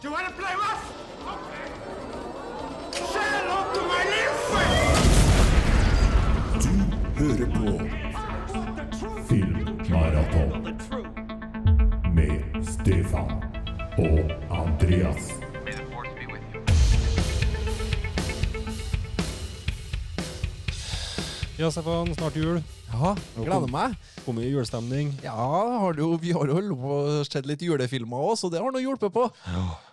Do you want to play rough? Okay. Say hello to my little friend. Hører på Filmmaraton med Stefan og Andreas. Ja, Stefan, snart jul. Ja, gleder meg. Kommer i julestemning. Ja, har du, vi har jo sett litt julefilmer òg, så det har nå hjulpet på.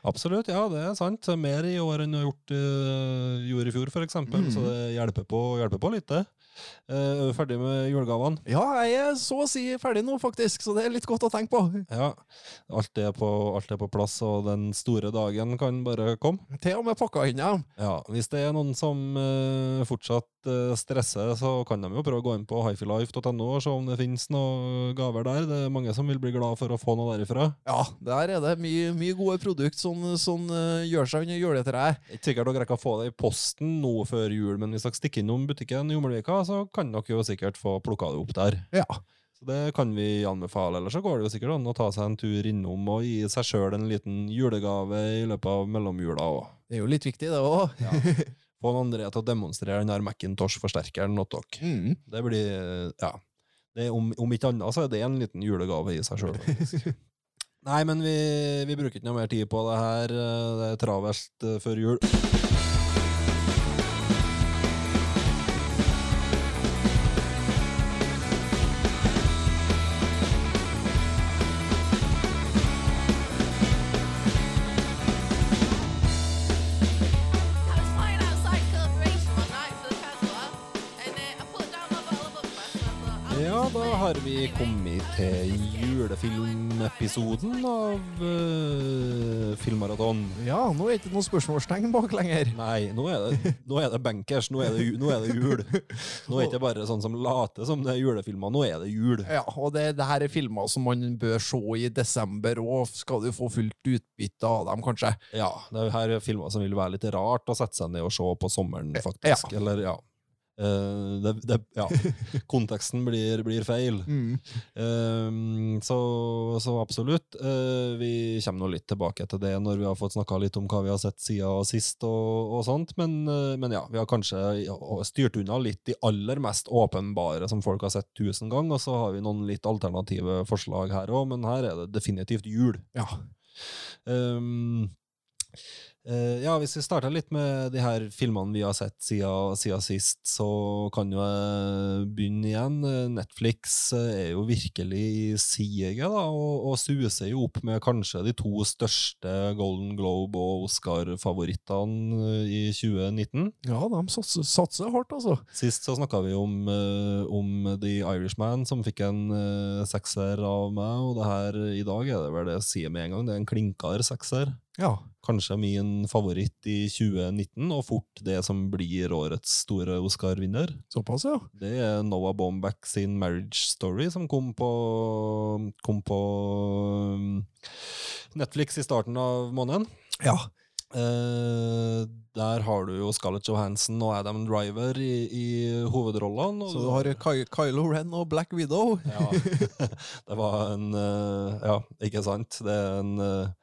Absolutt, ja, det er sant. Mer i år enn du gjort uh, gjorde i fjor, for eksempel. Så det hjelper på, hjelper på litt, det. Uh, er ferdig med julegavene? Ja, jeg er så å si ferdig nå, faktisk, så det er litt godt å tenke på. Ja. Alt er på, alt er på plass, og den store dagen kan bare komme. Til og med pakka inn, ja. Ja, Hvis det er noen som uh, fortsatt uh, stresser, så kan de jo prøve å gå inn på hifilife.no og se om det finnes noen gaver der. Det er mange som vil bli glad for å få noe derifra. Ja, der er det mye, mye gode produkter som, som uh, gjør seg under juletreet. Ikke sikkert dere rekker å få det i posten nå før jul, men hvis dere stikker innom butikken i Jommelvika, så kan dere jo sikkert få plukka det opp der. Ja. Så det kan vi anbefale. Eller så går det jo sikkert an å ta seg en tur innom og gi seg sjøl en liten julegave i løpet av mellomjula. òg. Det er jo litt viktig, det òg. få en André til å demonstrere den her Macintosh-forsterkeren åt dere. Mm. Det blir Ja. Det er om, om ikke annet så er det en liten julegave i seg sjøl. Nei, men vi, vi bruker ikke noe mer tid på det her. Det er travelt eh, før jul. Ja, da har vi kommet til julefilmepisoden av uh, Filmmaraton. Ja, nå er det ikke noe spørsmålstegn bak lenger. Nei, nå er, det, nå er det bankers, nå er det, nå er det jul. Nå er det ikke bare sånn som later som det er julefilmer, nå er det jul. Ja, og det, det her er filmer som man bør se i desember, og skal du få fullt utbytte av dem, kanskje. Ja, det er her er filmer som vil være litt rart å sette seg ned og se på sommeren, faktisk. Ja. Eller, ja. Eh, det, det, ja. Konteksten blir, blir feil. Um, så, så absolutt. Uh, vi kommer nå litt tilbake til det når vi har fått snakka litt om hva vi har sett siden sist, og, og sånt. Men, men ja, vi har kanskje styrt unna litt de aller mest åpenbare som folk har sett tusen ganger, og så har vi noen litt alternative forslag her òg, men her er det definitivt jul. Ja. Um, ja, Hvis vi starter litt med de her filmene vi har sett siden, siden sist, så kan jo jeg begynne igjen. Eh, Netflix eh, er jo virkelig i siget, da, og, og suser jo opp med kanskje de to største Golden Globe- og Oscar-favorittene eh, i 2019. Ja, de satser, satser hardt, altså. Sist så snakka vi om, eh, om The Irishman, som fikk en eh, sekser av meg, og det her i dag er det vel det jeg sier med en gang, det er en klinkere sekser Ja. kanskje min favoritt i 2019, og fort det som blir årets store Oscar-vinner. Såpass, ja. Det er Noah Baumbach sin Marriage Story, som kom på, kom på um, Netflix i starten av måneden. Ja. Eh, der har du jo Scarlett Johansson og Adam Driver i, i hovedrollene. Så du har Ky Kylo Ren og Black Widow. ja, det var en eh, Ja, ikke sant? Det er en eh,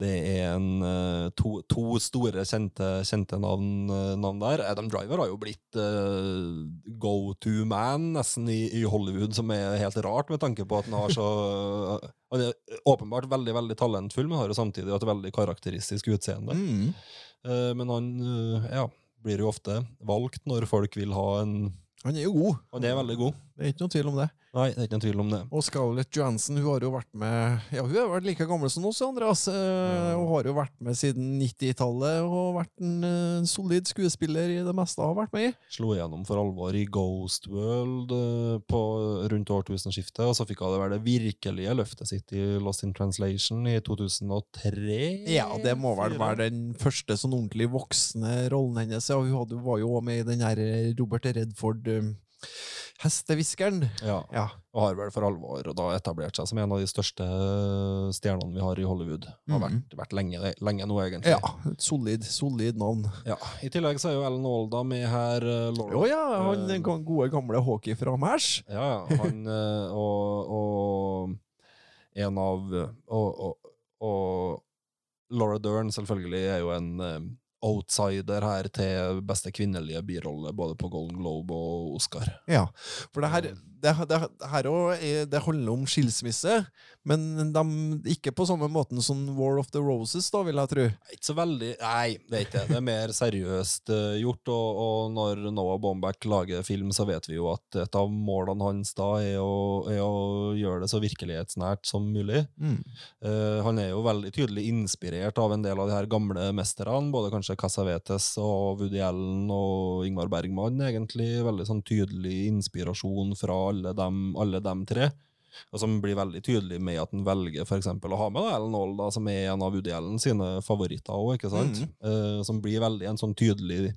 det er en, eh, to, to store kjente, kjente navn, eh, navn der. Adam Driver har jo blitt uh, go to man nesten i, i Hollywood, som er helt rart, med tanke på at han har så Han er åpenbart veldig veldig talentfull, men har jo samtidig et veldig karakteristisk utseende. Mm. Uh, men han uh, ja, blir jo ofte valgt når folk vil ha en Han er jo god. Han er veldig god. Det er ikke noen tvil om det. Nei, det er ikke noen tvil om det. Og Scarlett Johansson hun har jo vært med Ja, hun har vært like gammel som oss, Andreas. eh, Hun har jo vært med siden 90-tallet og vært en eh, solid skuespiller i det meste hun har vært med i. Slo igjennom for alvor i Ghost World eh, på rundt årtusenskiftet, og så fikk hun det vel det virkelige løftet sitt i Lost in Translation i 2003. Ja, det må vel være den første sånn ordentlig voksne rollen hennes. Ja, hun var jo også med i den her eh, Robert Redford um, Hestehviskeren. Ja, Ja. og har vel for alvor og da etablert seg som en av de største stjernene vi har i Hollywood. Har Mhm. vært, vært lenge, lenge nå, egentlig. ja, et solid, solid navn. Ja. I tillegg så er jo Ellen Alda med her. eh, Laura. Å ja, han uh, gode gamle hockey fra Mæsj. Ja, ja. Han uh, og, og en av og, og, og Laura Dern selvfølgelig er jo en outsider her til beste kvinnelige birolle, både på Golden Globe og Oscar. Ja, for det her, det, det, her er, det handler om skilsmisse, men de, ikke på samme måten som War of the Roses, da, vil jeg tro. Ikke så veldig Nei, det er ikke det. Det er mer seriøst uh, gjort. Og, og når Noah Baumbach lager film, så vet vi jo at et av målene hans da er å, er å gjøre det så virkelighetsnært som mulig. Eh, han er jo veldig tydelig inspirert av en del av de her gamle mesterne, både kanskje Casavetes og Woody Allen og Ingmar Bergman, egentlig. Veldig sånn tydelig inspirasjon fra alle dem, alle dem tre. Og som blir veldig tydelig med at han velger for eksempel, å ha med da, Ellen Aall, da, som er en av Woody Allen sine favoritter òg, ikke sant? Eh, som blir veldig en sånn tydelig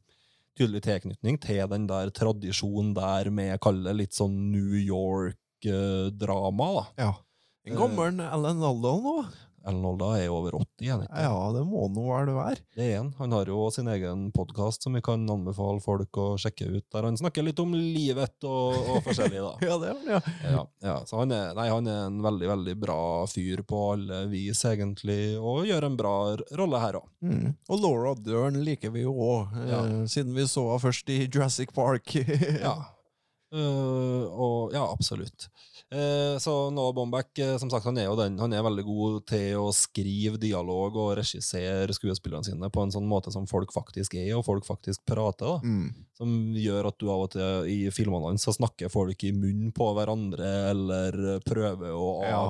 tydelig tilknytning til den der tradisjonen der med, kall det litt sånn New York-drama, da. Ja. En gammel Ellen Alda nå. Ellen Olda er over 80, er han ikke? Ja, det må nå vel være. Det er han. Han har jo sin egen podkast som vi kan anbefale folk å sjekke ut, der han snakker litt om livet og, og forskjellig, da. Ja, det er han, ja. Ja, ja, så han er, nei, han er en veldig, veldig bra fyr på alle vis, egentlig, og gjør en bra rolle her òg. Mm. Og Laura Dern liker vi jo òg, Ja. siden vi så henne først i Jurassic Park. Ja. Uh, og ja, absolutt. Eh, så Noah Baumbach, eh, som sagt, han er jo den, han er veldig god til å skrive dialog og regissere skuespillerne sine på en sånn måte som folk faktisk er, og folk faktisk prater. da. Mm. Som gjør at du av og til i filmene hans så snakker folk i munnen på hverandre, eller prøver å Ja.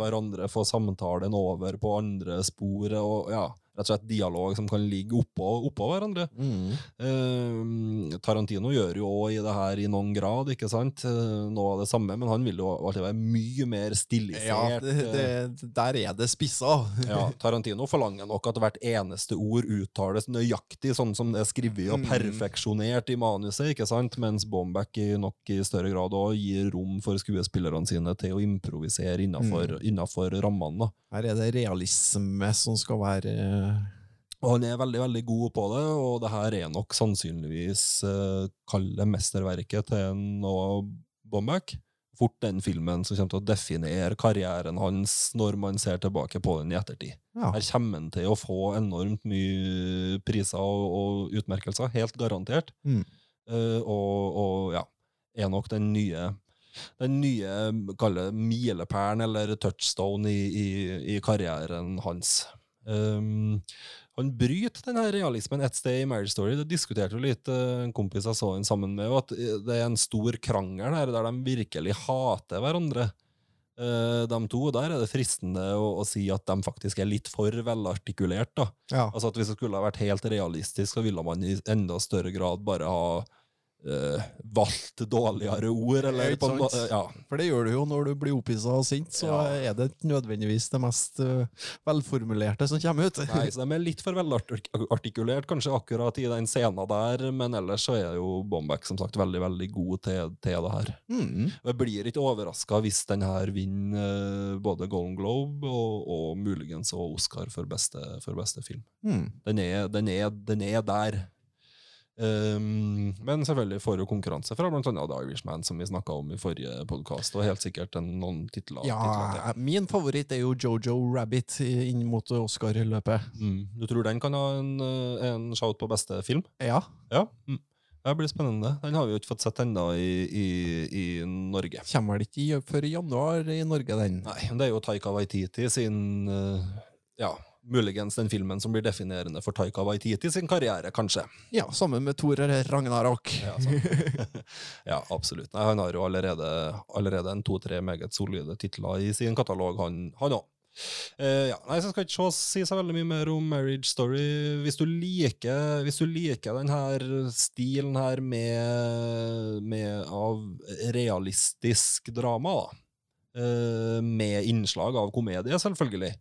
hverandre, få samtalen over på andre spor, og ja, rett og slett dialog som kan ligge oppå, oppå hverandre. Mm. Eh, Tarantino gjør jo òg i det her i noen grad, ikke sant? Eh, noe av det samme, men han vil jo alltid være mye mer Ja, det, eh, det, der er det spissa. ja, Tarantino forlanger nok at hvert eneste ord uttales nøyaktig, sånn som det er skrevet og Mm. perfeksjonert i manuset, ikke sant? Mens Bombeck nok i større grad òg gir rom for skuespillerne sine til å improvisere innenfor, mm. rammene. Her er det realisme som skal være eh, Og han er veldig veldig god på det, og det her er nok sannsynligvis uh, kalle mesterverket til Noah Bombeck. Fort den filmen som kommer til å definere karrieren hans når man ser tilbake på den i ettertid. Ja. Her kommer han til å få enormt mye priser og, og utmerkelser, helt garantert. Mm. Eh, og, og ja, er nok den nye den nye kalle milepælen eller touchstone i, i, i karrieren hans. Um, han bryter denne realismen et sted i Marriage Story. Det diskuterte jo litt eh, en kompis jeg så den sammen med, at eh, det er en stor krangel her der de virkelig hater hverandre. Eh, de to, Der er det fristende å, å si at de faktisk er litt for velartikulert. da. Ja. Altså at Hvis det skulle ha vært helt realistisk, så ville man i enda større grad bare ha eh, valgt dårligere ord. Eller på en ja. For det gjør du jo når du blir opphissa og sint, så Ja. er det ikke nødvendigvis det mest uh, velformulerte som kommer ut. Nei, så De er litt for velartikulert kanskje akkurat i den scenen der, men ellers så er jo Bombeck som sagt veldig veldig god til, til det her. Mm. Jeg blir ikke overraska hvis den her vinner eh, både Golden Globe og, og muligens også Oscar for beste, for beste film. Mm. Den er, den er, den er der. Um, men selvfølgelig får jo konkurranse fra blant annet The Irishman, som vi snakka om i forrige podkast, og helt sikkert noen titler. titler Ja, min favoritt er jo Jojo Rabbit inn mot Oscar-løpet. Mm. Du tror den kan ha en, eh, en shout på beste film? Ja. Ja. Mm. Det blir spennende. Den har vi jo ikke fått sett ennå i, i, i Norge. Kommer vel ikke før i januar i Norge, den. Nei, men det er jo Taika Waititi sin eh, Ja, muligens den filmen som blir definerende for Taika Waititi sin karriere, kanskje. Ja, sammen med Thor Ragnarok. Ja, ja absolutt. Nei, han har jo allerede, allerede en to-tre meget solide titler i sin katalog, han òg. Uh, ja, nei, så skal ikke si så veldig mye mer om Marriage Story. Hvis du liker, hvis du liker den her stilen her med, med av realistisk drama, da. uh, med innslag av komedie, selvfølgelig.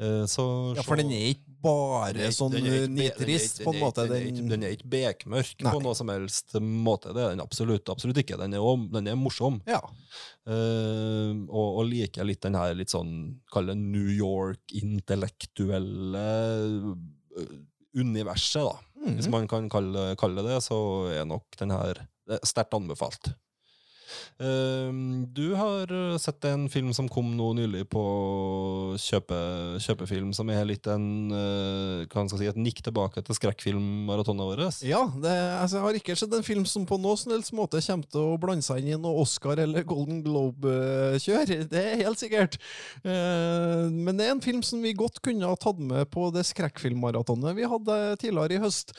Eh, så Ja, for den er ikke bare sånn nitrist, på en måte. Den er ikke, er bekmørk på noe som helst måte. Det er den absolutt, absolutt ikke. Den er, den er morsom. Ja. Uh, og, og liker litt den her litt sånn, kall det New York-intellektuelle eh, universet, da. Mhm. Hvis man kan kalle, kalle det, så er nok den her er sterkt anbefalt. Ehm, du har eh, sett en film som kom nå nylig på kjøpe, kjøpefilm, som er litt en eh, hva skal si, et nikk tilbake til skrekkfilmmaratonet våre? Ja, det, altså, jeg har ikke sett en film som på noen som helst måte kommer til å blande seg inn i noe Oscar- eller Golden Globe-kjør. Det er helt sikkert. Eh, men det er en film som vi godt kunne ha tatt med på det skrekkfilmmaratonet vi hadde tidligere i høst.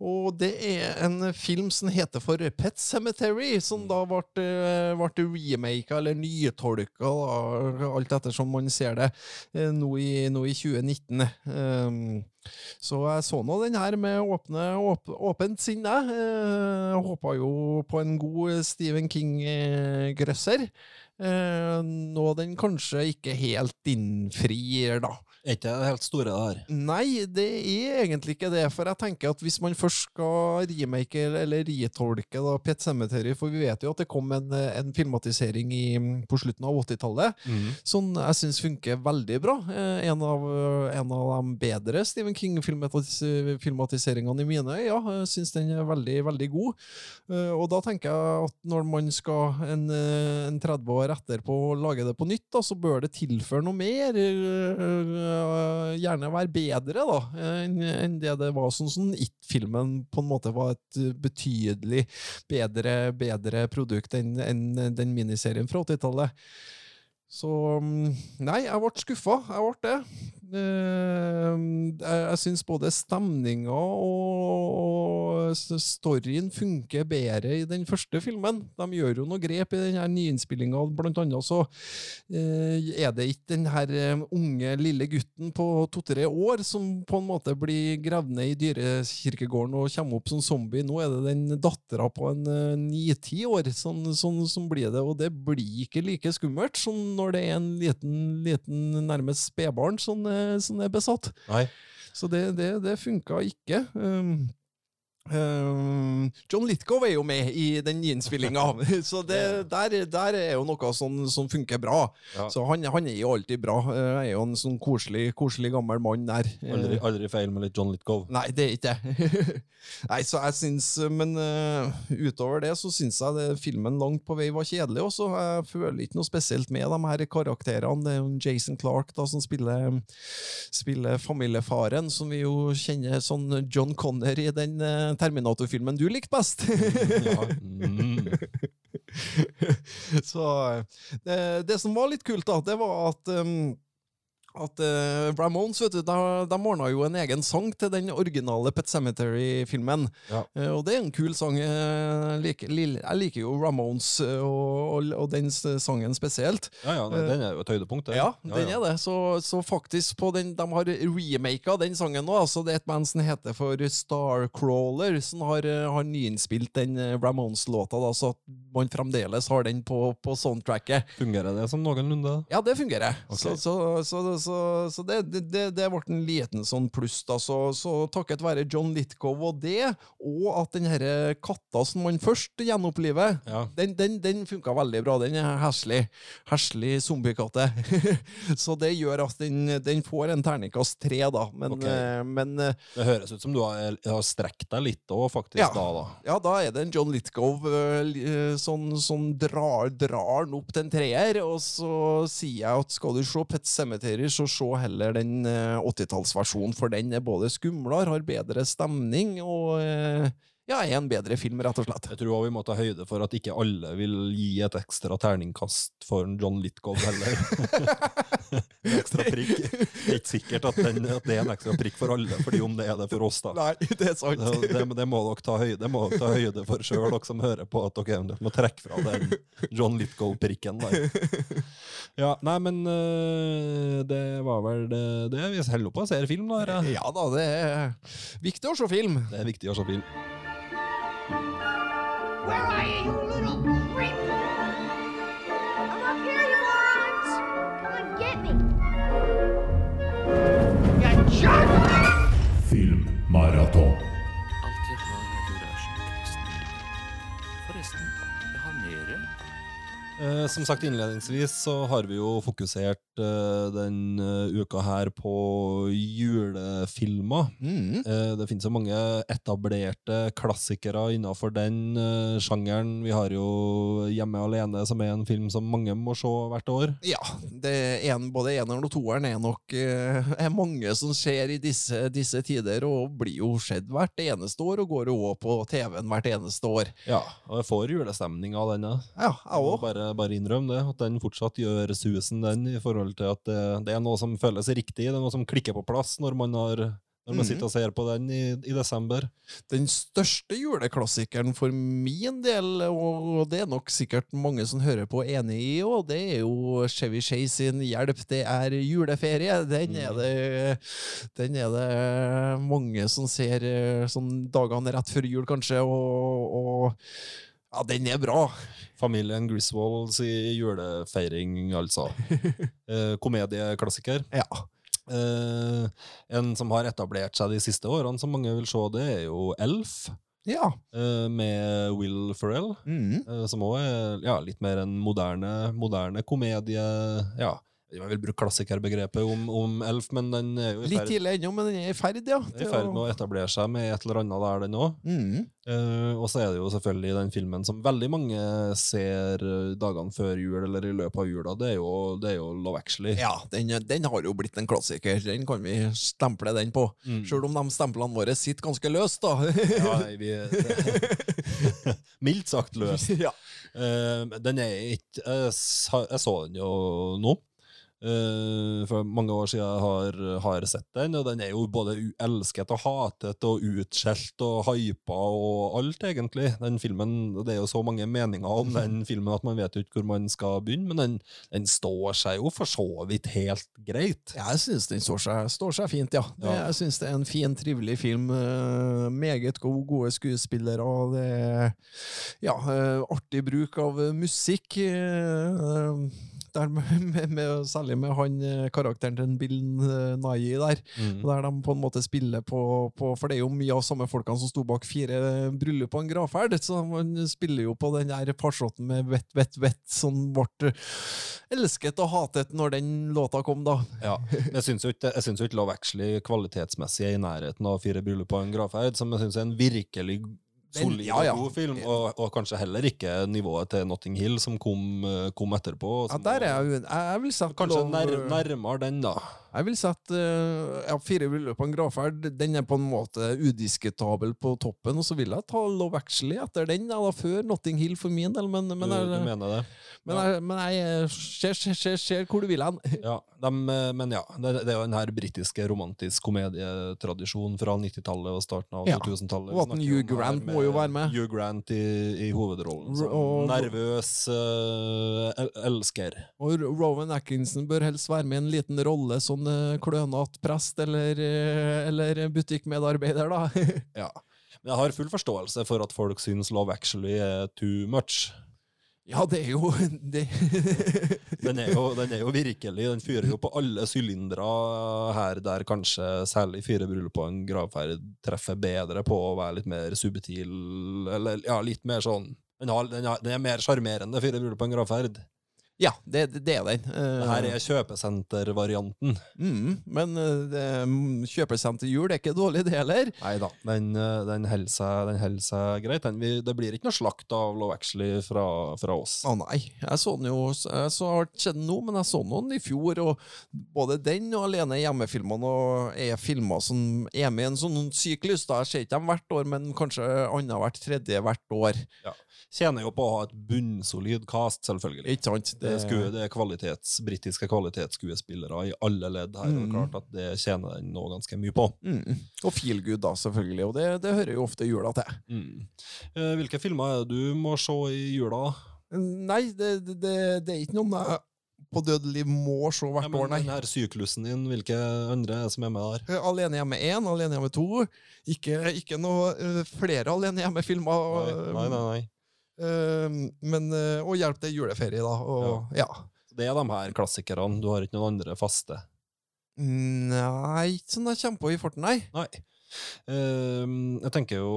Og det er en film som heter for Pet Cemetery, som da ble, eh, ble remaka eller nytolka, alt ettersom man ser det, eh, nå i, nå i 2019. Um, så jeg så nå den her med åpne, åp, åpent sinn, jeg. Eh, Håpa jo på en god Stephen King-grøsser. Eh, nå den kanskje ikke helt innfrir, da. Er ikke det helt store der? Nei, det er egentlig ikke det. For jeg tenker at hvis man først skal remake eller retolke da, Pet Cemetery For vi vet jo at det kom en, en filmatisering i, på slutten av 80-tallet som jeg syns funker veldig bra. Eh, en, av, en av de bedre Stephen King-filmatiseringene i mine øyne. Ja, jeg syns den er veldig, veldig god. Eh, og da tenker jeg at når man skal en, eh, en 30 år etterpå lage det på nytt, da, så bør det tilføre noe mer. Eh, gjerne være bedre da, enn det det var. Sånn som It-filmen på en måte var et eh, betydelig bedre, bedre produkt enn enn den miniserien fra 80-tallet. Så mm, Nei, jeg ble skuffa. Jeg ble det. Eh, Jeg, syns både stemninga og, storyen funker bedre i den første filmen. De gjør jo noe grep i den nyinnspillinga. Blant annet så eh, er det ikke den her eh, unge, lille gutten på to-tre år som på en måte blir gravd ned i dyrekirkegården og kommer opp som zombie. Nå er det den dattera på en ni-ti år som, som, som blir det, og det blir ikke like skummelt som når det er en liten, liten nærmest spedbarn som, som er besatt. Nei. Så det, det, det funka ikke. Um, um, John Lithgow er jo med i den innspillinga, så det, der, der er jo noe som, som funker bra. Ja. Så han, han er jo alltid bra. Han er jo en sånn koselig, koselig gammel mann der. Aldri, aldri feil med litt John Litgow. Nei, det er ikke det. Nei, så jeg syns Men uh, utover det så syns jeg det, filmen langt på vei var kjedelig også. Jeg føler ikke noe spesielt med de her karakterene. Det er jo Jason Clark da som spiller, spiller familiefaren, som vi jo kjenner sånn John Connor i den eh, Terminator-filmen du likte best. Ja. Mm. så eh, det, det som var litt kult, da, det var at um, at uh, Ramones vet du, de, de ordna jo en egen sang til den originale Pet Cemetery-filmen. Ja. Uh, og det er en kul sang. Uh, Jeg liker, lille- jeg liker jo Ramones eh, og, og, og den sangen spesielt. ja, ja, den er jo et høydepunkt. det. Ja, den er det. Så, så faktisk på den, De har remaka den sangen nå. altså Det er et band som heter for Starcrawler, som har, har nyinnspilt den Ramones-låta, da, så at man fremdeles har den på, på soundtracket. Fungerer det som noenlunde? Ja, det fungerer. Ok. Så, så, så, så, så det, det, det, ble en liten sånn pluss. da, Så, så takket være John Litkov og det, og at den herre katta som man først gjenoppliver, Ja. den, den, den funka veldig bra. Den er heslig. Heslig zombiekatte. så det gjør at den, den får en terningkast tre, da. Men, Ok. eh, men eh, Det høres ut som du har, har strekt deg litt òg, faktisk. Ja. da, da. ja, da er det en John Litkov eh, eh, sånn, som drar, drar den opp til en treer. Og så sier jeg at skal du se Pet Cemetery, så se heller den eh, 80-tallsversjonen, for den er både skumlere, har bedre stemning og eh, ja, en bedre film, rett og slett. Jeg tror også vi må ta høyde for at ikke alle vil gi et ekstra terningkast for John Lithgow heller. Ekstra prikk. Det er ikke sikkert at, den, at det er en ekstra prikk for alle, fordi om det er det for oss, da. Nei, det er sant. Det, det, det må dere ta høyde, må dere ta høyde for sjøl, dere som hører på, at dere eventuelt må trekke fra den John Lithgow-prikken der. Ja, nei, men øh, det var vel det, det. Vi holder på å se film, da. Ja. Ja da, det er viktig å se film. Det er viktig å se film. Where are you, you little creep? I'm up here, you morons! Come on, get me! You jerk! Eh, som sagt innledningsvis så har vi jo fokusert eh, den eh, uka her på julefilmer. Mm. Eh, det finnes jo mange etablerte klassikere innenfor den eh, sjangeren. Vi har jo Hjemme alene, som er en film som mange må se hvert år. Ja, det er en, både eneren og toeren er nok eh, er mange som ser i disse, disse tider, og blir jo sett hvert eneste år, og går jo også på TV-en hvert eneste år. Ja, og jeg får julestemning av denne. Ja, jeg òg. Bare, innrømme det, at den fortsatt gjør susen, den, i forhold til at det, det er noe som føles riktig, det er noe som klikker på plass når man, har, når man Mhm. sitter og ser på den i, i desember. Den største juleklassikeren for min del, og det er nok sikkert mange som hører på enig i, og det er jo Chevy Chase sin 'Hjelp, det er juleferie'. Den er det, den er det mange som ser eh, sånn dagene rett før jul, kanskje, og, og ja, den er bra. Familien Griswolds i julefeiring, altså. Eh, komedieklassiker. Ja. Eh, en som har etablert seg de siste årene, som mange vil se, det er jo Elf, Ja. eh, med Will Ferrell. Mm. eh, som òg er ja, litt mer en moderne, moderne komedie. Ja, jeg vil bruke klassikerbegrepet om, om Elf, men den er jo i Litt tidlig ennå, men den er i ferd, ja. i ferd med å etablere seg med et eller annet der, den òg. Mm. Uh, og så er det jo selvfølgelig den filmen som veldig mange ser eh, dagene før jul eller i løpet av jula. Det er jo, det er jo Love Actually. Ja, den, den har jo blitt en klassiker. Den kan vi stemple den på. Mm. Sjøl om de stemplene våre sitter ganske løst, da. Ja, vi, mildt sagt løst. ja. uh, den er ikke jeg, jeg så den jo nå. Eh, for mange år siden har, har sett den, og den er jo både elsket og hatet og utskjelt og hypa og alt, egentlig. Den filmen, Det er jo så mange meninger om den filmen at man vet jo ikke hvor man skal begynne, men den, den står seg jo for så vidt helt greit. Jeg syns den står seg, står seg fint, ja. Ja. Jeg syns det er en fin, trivelig film. eh, meget gode, gode skuespillere, og det er ja, eh, artig bruk av musikk. eh, der med, med, med, særlig med han eh, karakteren til Bill Nye der. Mm. Der de på en måte spiller på, på For det er jo mye av samme folkene som sto bak fire bryllup og en gravferd. Så man spiller jo på den der parslåten med vett, vett, vett, som ble elsket og hatet når den låta kom, da. Ja, men Jeg syns jo ikke, Love Actually kvalitetsmessig er i nærheten av Fire bryllup og en gravferd, som jeg syns er en virkelig solid ja, ja. god film, og, og kanskje heller ikke nivået til Notting Hill, som kom, eh, kom etterpå. Ja, der er jeg Jeg, vil sagt Kanskje nær, nærmere den, da. Jeg vil sette eh, ja, Fire bryllup og en gravferd. Den er på en måte udiskutabel på toppen, og så vil jeg ta Love Actually etter den, da, før Notting Hill for min del, men, men, jeg, du mener det? men, jeg, men jeg eh, ser, ser, ser, ser hvor du vil hen. Ja, dem, eh, men ja, det, det er jo den her britiske romantisk komedietradisjonen fra 90-tallet og starten av 2000-tallet. Og at Vi Hugh om her Grant må jo være med. Hugh Grant i, i hovedrollen. Som Og- nervøs el elsker. Og Rowan Atkinson bør helst være med i en liten rolle, sånn uh, klønete prest eller, eh, eller butikkmedarbeider, da. Ja. Men jeg har full forståelse for at folk syns Love Actually er too much. ja, det er jo det. Den er, jo, den er jo virkelig Den fyrer jo på alle sylindere her, der kanskje særlig Fire en gravferd treffer bedre på å være litt mer subtil, eller ja, litt mer sånn Den, har, den, har, den er mer sjarmerende, Fire bryllup og en gravferd. Ja, det, det er den. Det her er kjøpesentervarianten. mm, men eh, det, mm, er ikke dårlig, det heller. Nei da, den, eh, den holder seg, seg greit. Den, vi, det blir ikke noe slakt av Low Actually fra, fra oss. Å nei, jeg så den jo Jeg så har ikke sett den nå, men jeg så den i fjor, og både den og Alene hjemme-filmene er filmer som er med i en sånn syklus. da. Jeg ser ikke dem hvert år, men kanskje annethvert tredje hvert år. Tjener jo på å ha et bunnsolid cast, selvfølgelig. Ikke sant? Det er, sku, det er kvalitets, britiske kvalitetsskuespillere i alle ledd her, og Mm. klart at det tjener den nå ganske mye på. Mm. Og feel good, da, selvfølgelig. Og det, det hører jo ofte jula til. Mm. Eh, Hvilke filmer er det du må se i jula? Nei, det, det, er ikke noen jeg på dødelig må se Ja, hvert men år, nei. den her syklusen din, hvilke andre er det som er med der? Eh, Alene hjemme 1, Alene hjemme 2. Ikke, ikke noe eh, flere Alene hjemme-filmer. Nei, nei, nei. nei. Eh, men, eh, og hjelp til juleferie, da. Og, ja. Det er de her klassikerne. Du har ikke noen andre faste. Nei, ikke sånn jeg kommer på i farten, nei. Nei. Eh, jeg tenker jo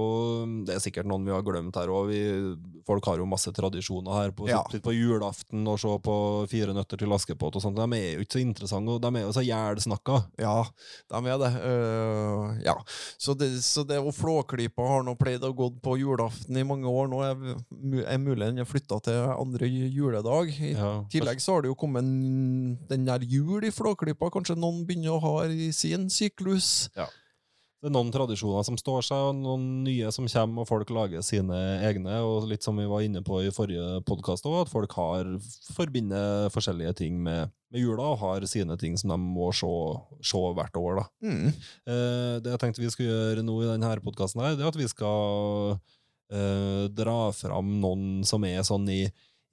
Det er sikkert noen vi har glemt her òg. Folk har jo masse tradisjoner her. På, Ja. På julaften og se på Fire nøtter til Askepott og sånt. De er jo ikke så interessante, og de er jo så jælsnakka. Ja, de er det. Uh, ja. Så det. Så det og Flåklypa har nå pleid å gå på julaften i mange år. Nå er, er mulig den er flytta til andre juledag. I Ja, tillegg så har det jo kommet en, den der jul i Flåklypa. Kanskje noen begynner å ha i sin syklus. Det er noen tradisjoner som står seg, og noen nye som kommer, og folk lager sine egne. Og litt som vi var inne på i forrige podkast òg, at folk har forbinder forskjellige ting med, med jula, og har sine ting som de må se, se hvert år. Mm. Eh, det jeg tenkte vi skulle gjøre nå i denne podkasten, er at vi skal eh, dra fram noen som er sånn i,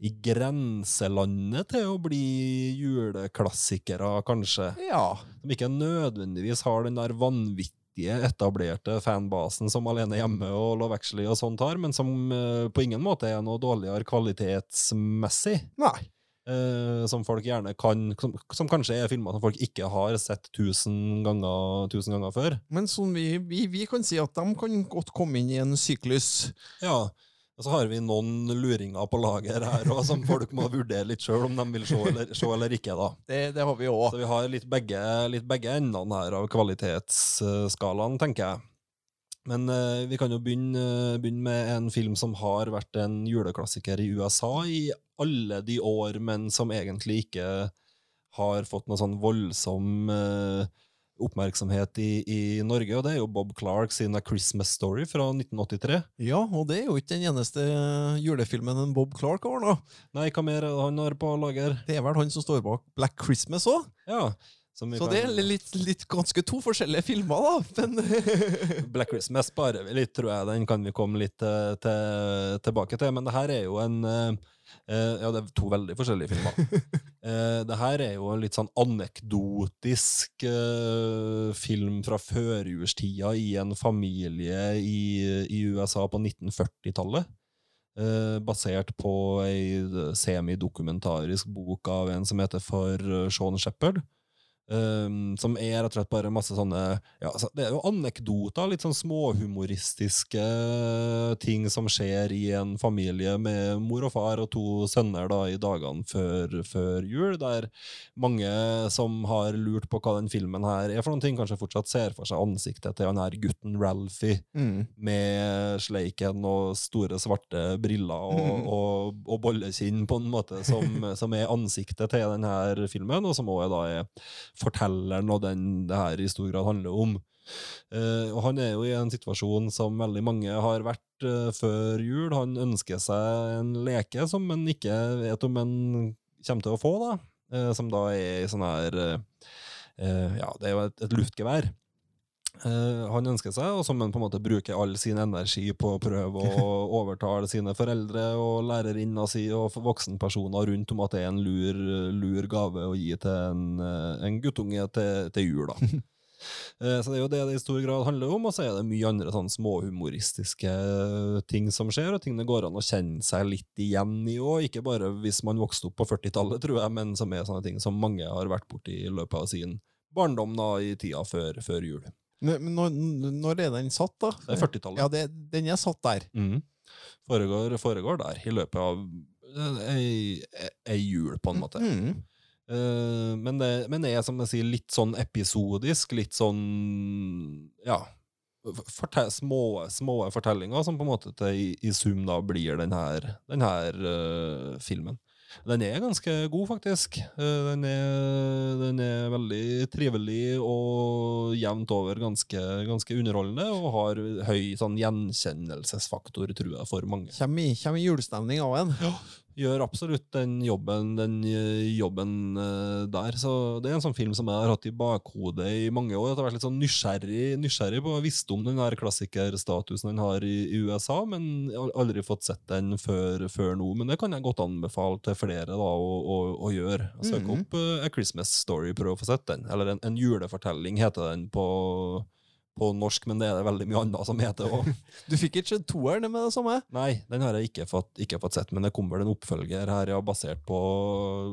i grenselandet til å bli juleklassikere, kanskje. Ja. Som ikke nødvendigvis har den der vanvittige etablerte fanbasen som Alene hjemme og Love Actually og sånt har, men som uh, på ingen måte er noe dårligere kvalitetsmessig. Nei. Uh, som folk gjerne kan som, som kanskje er filmer som folk ikke har sett tusen ganger, tusen ganger før. Men sånn vi, vi, vi kan si at de kan godt komme inn i en syklus. Ja, og så har vi noen luringer på lager her også, som folk må vurdere litt sjøl om de vil se eller, se eller ikke. da. Det, det har vi òg. Så vi har litt begge, litt begge endene her av kvalitetsskalaen, tenker jeg. Men eh, vi kan jo begynne, begynne med en film som har vært en juleklassiker i USA i alle de år, men som egentlig ikke har fått noe sånn voldsom eh, oppmerksomhet i, i Norge, og det er jo Bob Clark sin A Christmas Story fra 1983. Ja, og det er jo ikke den eneste julefilmen en Bob Clark har, da. Nei, hva mer er han har på lager? Det er vel han som står bak Black Christmas òg. Ja, Så kan- det er litt, litt ganske to forskjellige filmer, da. Men Black Christmas sparer vi litt, tror jeg. Den kan vi komme litt eh, til, tilbake til. Men det her er jo en eh, Ja, det er to veldig forskjellige filmer. uh, det her er jo en litt sånn anekdotisk uh, film fra førjulstida i en familie i, i USA på 1940-tallet. Eh, basert på ei semidokumentarisk bok av en som heter for Sean Shepherd. Um, som er rett og slett bare masse sånne ja, altså, Det er jo anekdoter, litt sånn småhumoristiske ting som skjer i en familie med mor og far og to sønner da i dagene før, før jul, der mange som har lurt på hva den filmen her er for noen ting, kanskje fortsatt ser for seg ansiktet til han her gutten Ralphie mm. med sleiken og store svarte briller og, mm. og, og bollekinn på en måte som, som er ansiktet til denne filmen, og som er da er fortelleren og den det her i stor grad handler om. Uh, og han er jo i en situasjon som veldig mange har vært uh, før jul. Han ønsker seg en leke som han ikke vet om han kommer til å få, da. Uh, som da er sånn her Ja, det er jo et, et luftgevær. Eh, han ønsker seg, og som han på en måte bruker all sin energi på å prøve å overtale sine foreldre og lærerinna si og voksenpersoner rundt om at det er en lur, lur gave å gi til en, eh, en guttunge til, til jul. da. Eh, Så det er jo det det i stor grad handler om, og så er det mye andre sånn småhumoristiske ting som skjer, og ting det går an å kjenne seg litt igjen i òg. Ikke bare hvis man vokste opp på 40-tallet, tror jeg, men som er sånne ting som mange har vært borti i løpet av sin barndom da, i tida før, før jul. Men når, når er den satt, da? Det er 40-tallet. Ja, det, den er satt der. Mm. Foregår, foregår der, i løpet av eh, ei, ei jul, på en måte. Mm. Eh, men, det, men det er som jeg sier, litt sånn episodisk, litt sånn Ja. Fortell, små, små fortellinger som på en måte til, i, i sum da blir den her, den her eh, filmen. Den er ganske god, faktisk. Eh, den, er, den er veldig trivelig og jevnt over ganske, ganske underholdende, og har høy sånn gjenkjennelsesfaktor, tror jeg, for mange. Kjem i, kjem i julestemning av en. Gjør absolutt den jobben, den eh, jobben eh, der. Så det er en sånn film som jeg har hatt i bakhodet i mange år. Jeg har vært litt sånn nysgjerrig, nysgjerrig på å visst om den her klassikerstatusen den har i, i USA, men aldri fått sett den før, før nå. Men det kan jeg godt anbefale til flere da, å, å, å gjøre. Søk Mhm. opp uh, A Christmas Story, prøv å få sett den. Eller en, en julefortelling heter den på, på norsk, men det er det veldig mye annet som heter òg. Du fikk ikke sett toeren med det samme? Nei, den har jeg ikke fått, ikke fått sett, men det kommer en oppfølger her, ja, basert på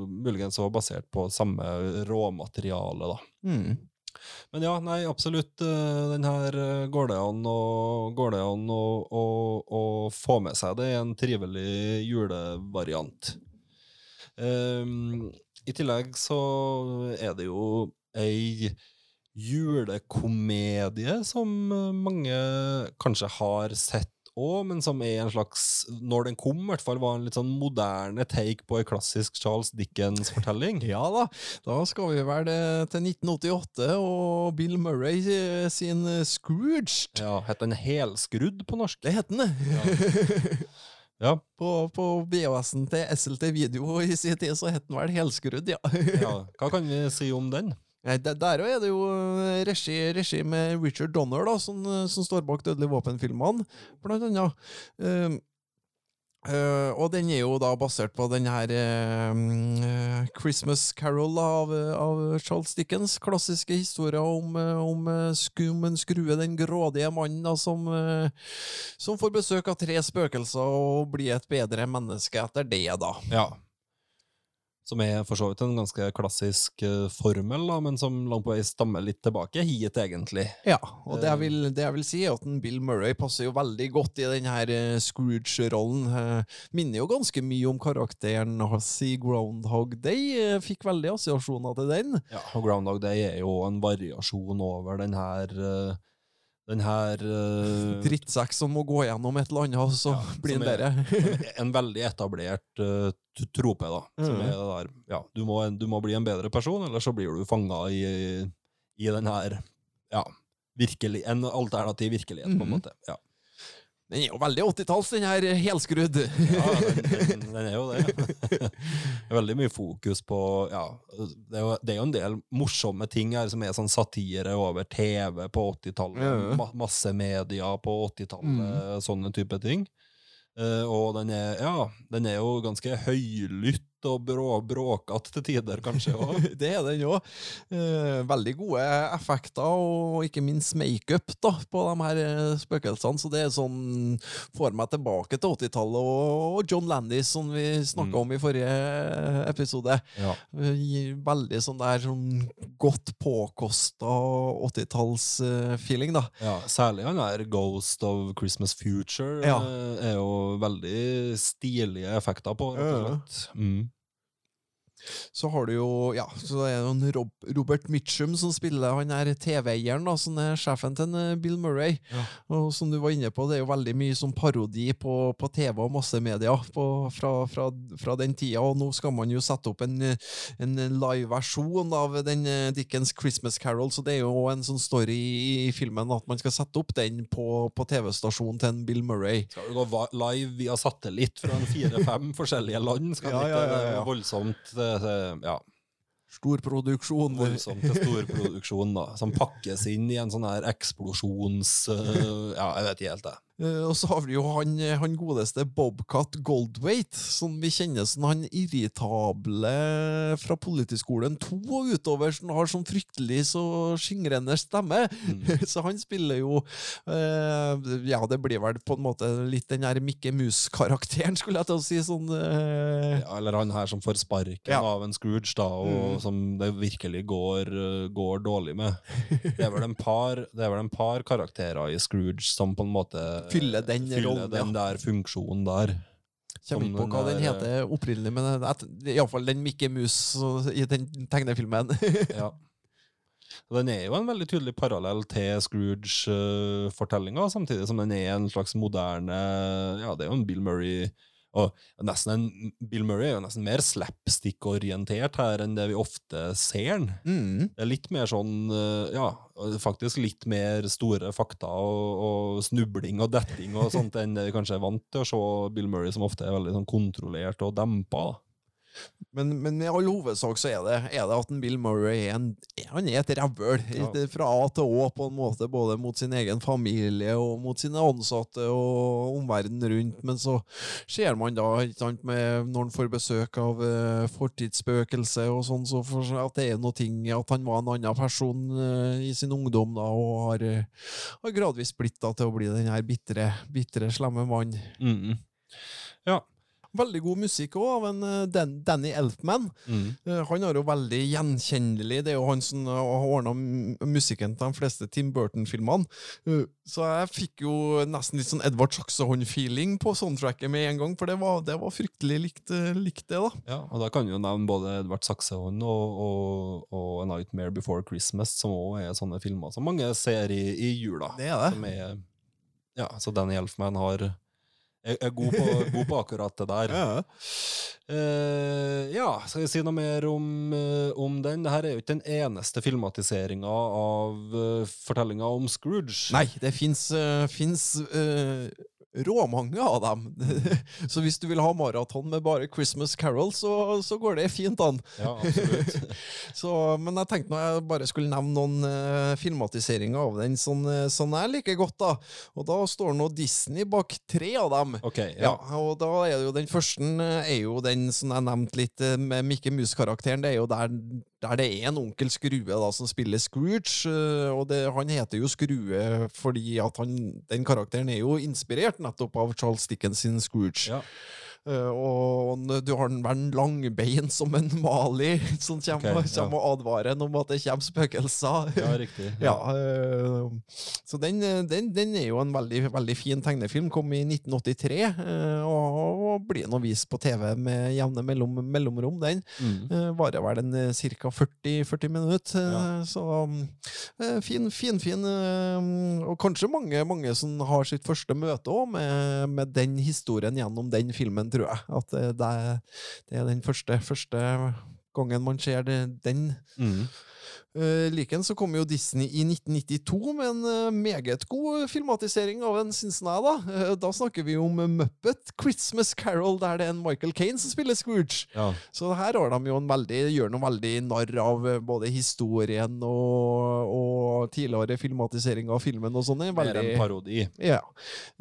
Muligens også basert på samme råmateriale, da. Mm. Men ja, nei, absolutt. eh, Den her eh, går det an å, det an å, å, å få med seg. Det er en trivelig julevariant. Um, I tillegg så er det jo ei julekomedie som eh, mange kanskje har sett òg, men som er en slags Når den kom, i hvert fall var en litt sånn moderne take på ei klassisk Charles Dickens-fortelling. Ja da, da skal vi vel eh, til 1988 og Bill Murray eh, sin Scrooge. Scrooged. Ja, Het den Helskrudd på norsk? Det het den, det. Ja. På, på BOS-en til SLT Video i sin tid så het den vel Helskrudd, ja. ja. Hva kan vi si om den? Nei, der, òg er det jo eh, regi, regi med Richard Donner, da, som, eh, som står bak Dødelig våpen-filmene, blant annet. Uh, uh, og den er jo da basert på den her eh, Christmas Carol av, av Charles Dickens. Klassiske historier om, om eh, skum en skrue, den grådige mannen da, som, som får besøk av tre spøkelser og blir et bedre menneske etter det, da. Ja. Som er for så vidt en ganske klassisk uh, formel, da, men som langt på vei stammer litt tilbake hit, egentlig. Ja, og det jeg, vil, det jeg vil si er at en Bill Murray passer jo veldig godt i denne her eh, Scrooge-rollen. Uh, minner jo ganske mye om karakteren hans i Groundhog Day. Eh, fikk veldig assosiasjoner til den. Ja, og Groundhog Day er jo en variasjon over den her eh, Den her uh, Drittsekk som må gå gjennom et eller annet, og så Ja, blir den bedre. En veldig etablert uh, trope, da. Som Mhm. er det der Ja, du må, du må bli en bedre person, eller så blir du fanga i, i den her Ja, virkelig, en alternativ virkelighet, på en Mhm. måte. Ja. Den er jo veldig 80-talls, den her helskrudd. Ja, den, den, den er jo det. Veldig mye fokus på ja, det, er jo, det er jo en del morsomme ting her som er sånn satire over TV på 80-tallet, Ja, ma massemedia på 80-tallet, sånne type ting. Uh, og den er, ja, den er jo ganske høylytt og brå, bråkete til tider, kanskje. det er den òg. Eh, veldig gode effekter, og ikke minst makeup på de her eh, spøkelsene. Så det er sånn får meg tilbake til 80-tallet og, John Landis, som vi snakka Mm. om i forrige eh, episode. Ja. Eh, Veldig sånn der sånn godt påkosta 80-talls-feeling, da. Ja, særlig han der Ghost of Christmas Future Ja. er jo veldig stilige effekter på, rett og Ja. slett. Mm. Så har du jo Ja, så er det en Rob, Robert Mitchum som spiller han er TV-eieren, som er sjefen til eh, Bill Murray. Ja. Og som du var inne på, det er jo veldig mye sånn parodi på, på TV og massemedia på, fra, fra, fra den tida, og nå skal man jo sette opp en, en live-versjon av den eh, Dickens Christmas Carol, så det er jo en sånn story i filmen at man skal sette opp den på, på TV-stasjonen til en Bill Murray. Skal du gå live via satellitt fra fire-fem forskjellige land? Skal Ja, ja, ja, Det ja. voldsomt det, ja, Storproduksjon. voldsomt storproduksjon, da. Som pakkes inn i en sånn her eksplosjons... eh, ja, jeg vet ikke helt, det. Eh, og så har vi jo han, han godeste Bobcat Goldwaite, som vi kjenner som han irritable fra Politiskolen 2 og utover, som har sånn fryktelig så skingrende stemme. så han spiller jo eh, Ja, det blir vel på en måte litt den der Mikke Mus-karakteren, skulle jeg til å si. Sånn eh, Ja, eller han her som får sparken Ja. av en Scrooge, da, og Mm. som det virkelig går, eh, går dårlig med. Det er, vel en par, det er vel en par karakterer i Scrooge som på en måte Fyller den rollen, den der funksjonen der. Kommer ikke på hva den den heter opprinnelig, men iallfall den Mikke Mus i den tegnefilmen. Ja. Den er jo en veldig tydelig parallell til Scrooge-fortellinga, samtidig som den er en slags moderne Ja, det er jo en Bill Murray og nesten en, Bill Murray er jo nesten mer slapstick-orientert her enn det vi ofte ser den. mm. Det er litt mer sånn eh, Ja, faktisk litt mer store fakta og, og snubling og detting og sånt enn det vi kanskje er vant til å se Bill Murray, som ofte er veldig sånn kontrollert og dempa. da. Men, men i all hovedsak så er det, er det at en Bill Murray er, en, han er et rævøl Ja. fra A til Å, på en måte, både mot sin egen familie og mot sine ansatte og omverdenen rundt. Men så ser man da, sant, med, når han får besøk av uh, fortidsspøkelse og sånn, så for, at det er noe ting At han var en annen person uh, i sin ungdom da, og har, uh, har gradvis blitt da til å bli den her bitre, bitre slemme mann. Mm. Ja. Veldig god musikk òg, av en eh, Dan Danny Elfman. Mm. Eh, Han er jo veldig gjenkjennelig. Det er jo han som eh, har ordna musikken til de fleste Tim Burton-filmene. Så jeg fikk jo nesten litt sånn Edvard Saxehånd-feeling på soundtracket med en gang, for det var, det var fryktelig likt, likt det, da. Ja, og da kan vi jo nevne både Edvard Saksehånd og, og, og A Nightmare Before Christmas, som òg er sånne filmer som mange ser i, i jula. Det er det. Er, ja, så Danny Elfman har er, er god, på, god på akkurat det der. Eh, ja, skal vi si noe mer om, uh, om den? Dette er jo ikke den eneste filmatiseringa av uh, fortellinga om Scrooge. Nei, det fins uh, råmange av dem. så hvis du vil ha maraton med bare Christmas Carol, så, så går det fint an. Ja. Så, men jeg tenkte nå jeg bare skulle nevne noen uh, filmatiseringer av den sånn, sånn jeg liker godt. da. Og da står nå Disney bak tre av dem. Ok, Ja, ja. og da er det jo den første eh, er jo den som jeg nevnte litt med Mikke Mus-karakteren. Det er jo der, der det er en onkel Skrue da som spiller Scrooge. eh, Og det, han heter jo Skrue fordi at han, den karakteren er jo inspirert nettopp av Charles Dickens sin Scrooge. ja. Eh, og du har den langbein som en Mali som kommer, okay, ja. og advarer om at det kommer spøkelser. Ja, riktig. Ja, ja så den, øh, den, den er jo en veldig, veldig fin tegnefilm. Kom i 1983 øh, og, og blir nå vist på TV med jevne mellom, mellomrom, den. Mm. Varer vel en ca. 40, 40 minutter. Ja. Så fin, fin, fin. og kanskje mange, mange som har sitt første møte òg med, med den historien gjennom den filmen, tror jeg. At det, det er den første, første gangen man ser den. Mm. Uh, så kom jo Disney i 1992 med en eh, meget god filmatisering av en, syns jeg. Da Eh, Da snakker vi om Muppet Christmas Carol, der det er en Michael Kane som spiller Scrooge. Ja. Så her har de jo en veldig, gjør noe veldig narr av eh, både historien og, og tidligere filmatisering av filmen og sånn. Det er en parodi. ja.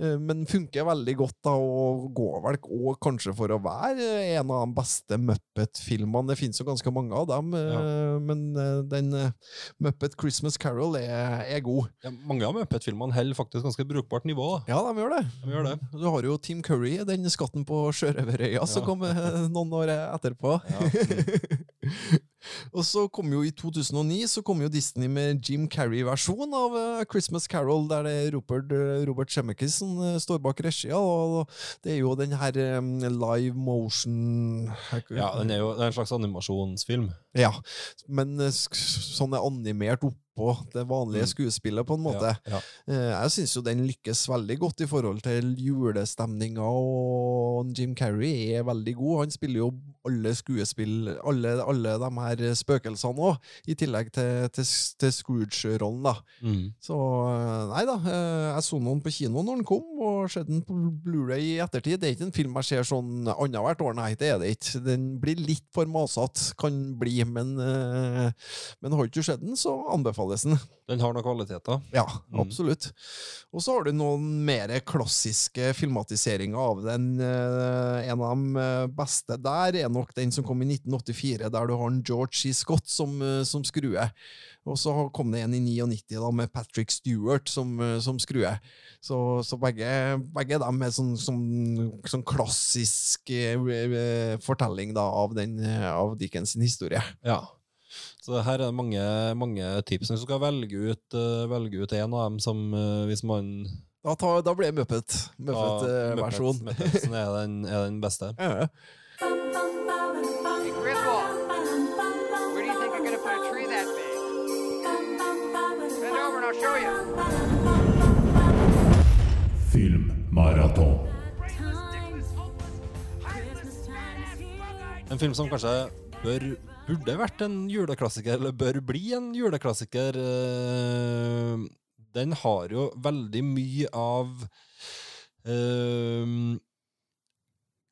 Eh, Men funker veldig godt, da, og går vel og kanskje for å være en av de beste Muppet-filmene. Det finnes jo ganske mange av dem, ja. men eh, den eh, Muppet Christmas Carol er, er god. Ja, mange av Muppet-filmene holder faktisk ganske brukbart nivå. da. Ja, de gjør det. De gjør det. Du har jo Tim Curry, den skatten på Sjørøverøya, som Ja. kom uh, noen år etterpå. Ja. Og så kom jo i 2009 så kom jo Disney med Jim Carrey-versjon av uh, Christmas Carol, der det er Robert, eh, Robert Zemeckis som eh, står bak regia. Og det er jo den her um, live motion Ja, den er jo det er en slags animasjonsfilm. Ja, men uh, sånn er animert oppå det vanlige Mm. skuespillet, på en måte. Ja, ja. Eh, Jeg syns jo den lykkes veldig godt i forhold til julestemninga, og Jim Carrey er veldig god. Han spiller jo alle skuespill, alle, alle de her spøkelsene òg, i tillegg til, til, til Scrooge-rollen, da. Mm. Så eh, nei da, eh, jeg så noen på kino når den kom, og sett den på Blu-ray i ettertid. Det er ikke en film jeg ser sånn annethvert år, nei, det er det ikke. Den blir litt for masete, kan bli, men, men har ikke du sett den, så anbefales den. Den har noen kvaliteter. Ja, Mm. absolutt. Og så har du noen mer klassiske filmatiseringer av den. Eh, En av de eh, beste der er nok den som kom i 1984, der du har en George C. Scott som, eh, som skrue. Og så kom det en i 99 da, med Patrick Stewart som, som skrue. Så, så begge, begge dem er sånn, sånn, sånn klassisk fortelling da, av, den, av Dickens historie. Ja. Så her er det mange, mange tips. Hvis du skal velge ut, uh, velge ut en av dem som eh, hvis man Da, tar, da blir det Muppet. Muppet-versjon. Muppet- Muppetsen er den, er den beste. Ja. Filmmaraton. En film som kanskje bør, burde vært en juleklassiker, eller bør bli en juleklassiker. eh, Den har jo veldig mye av eh,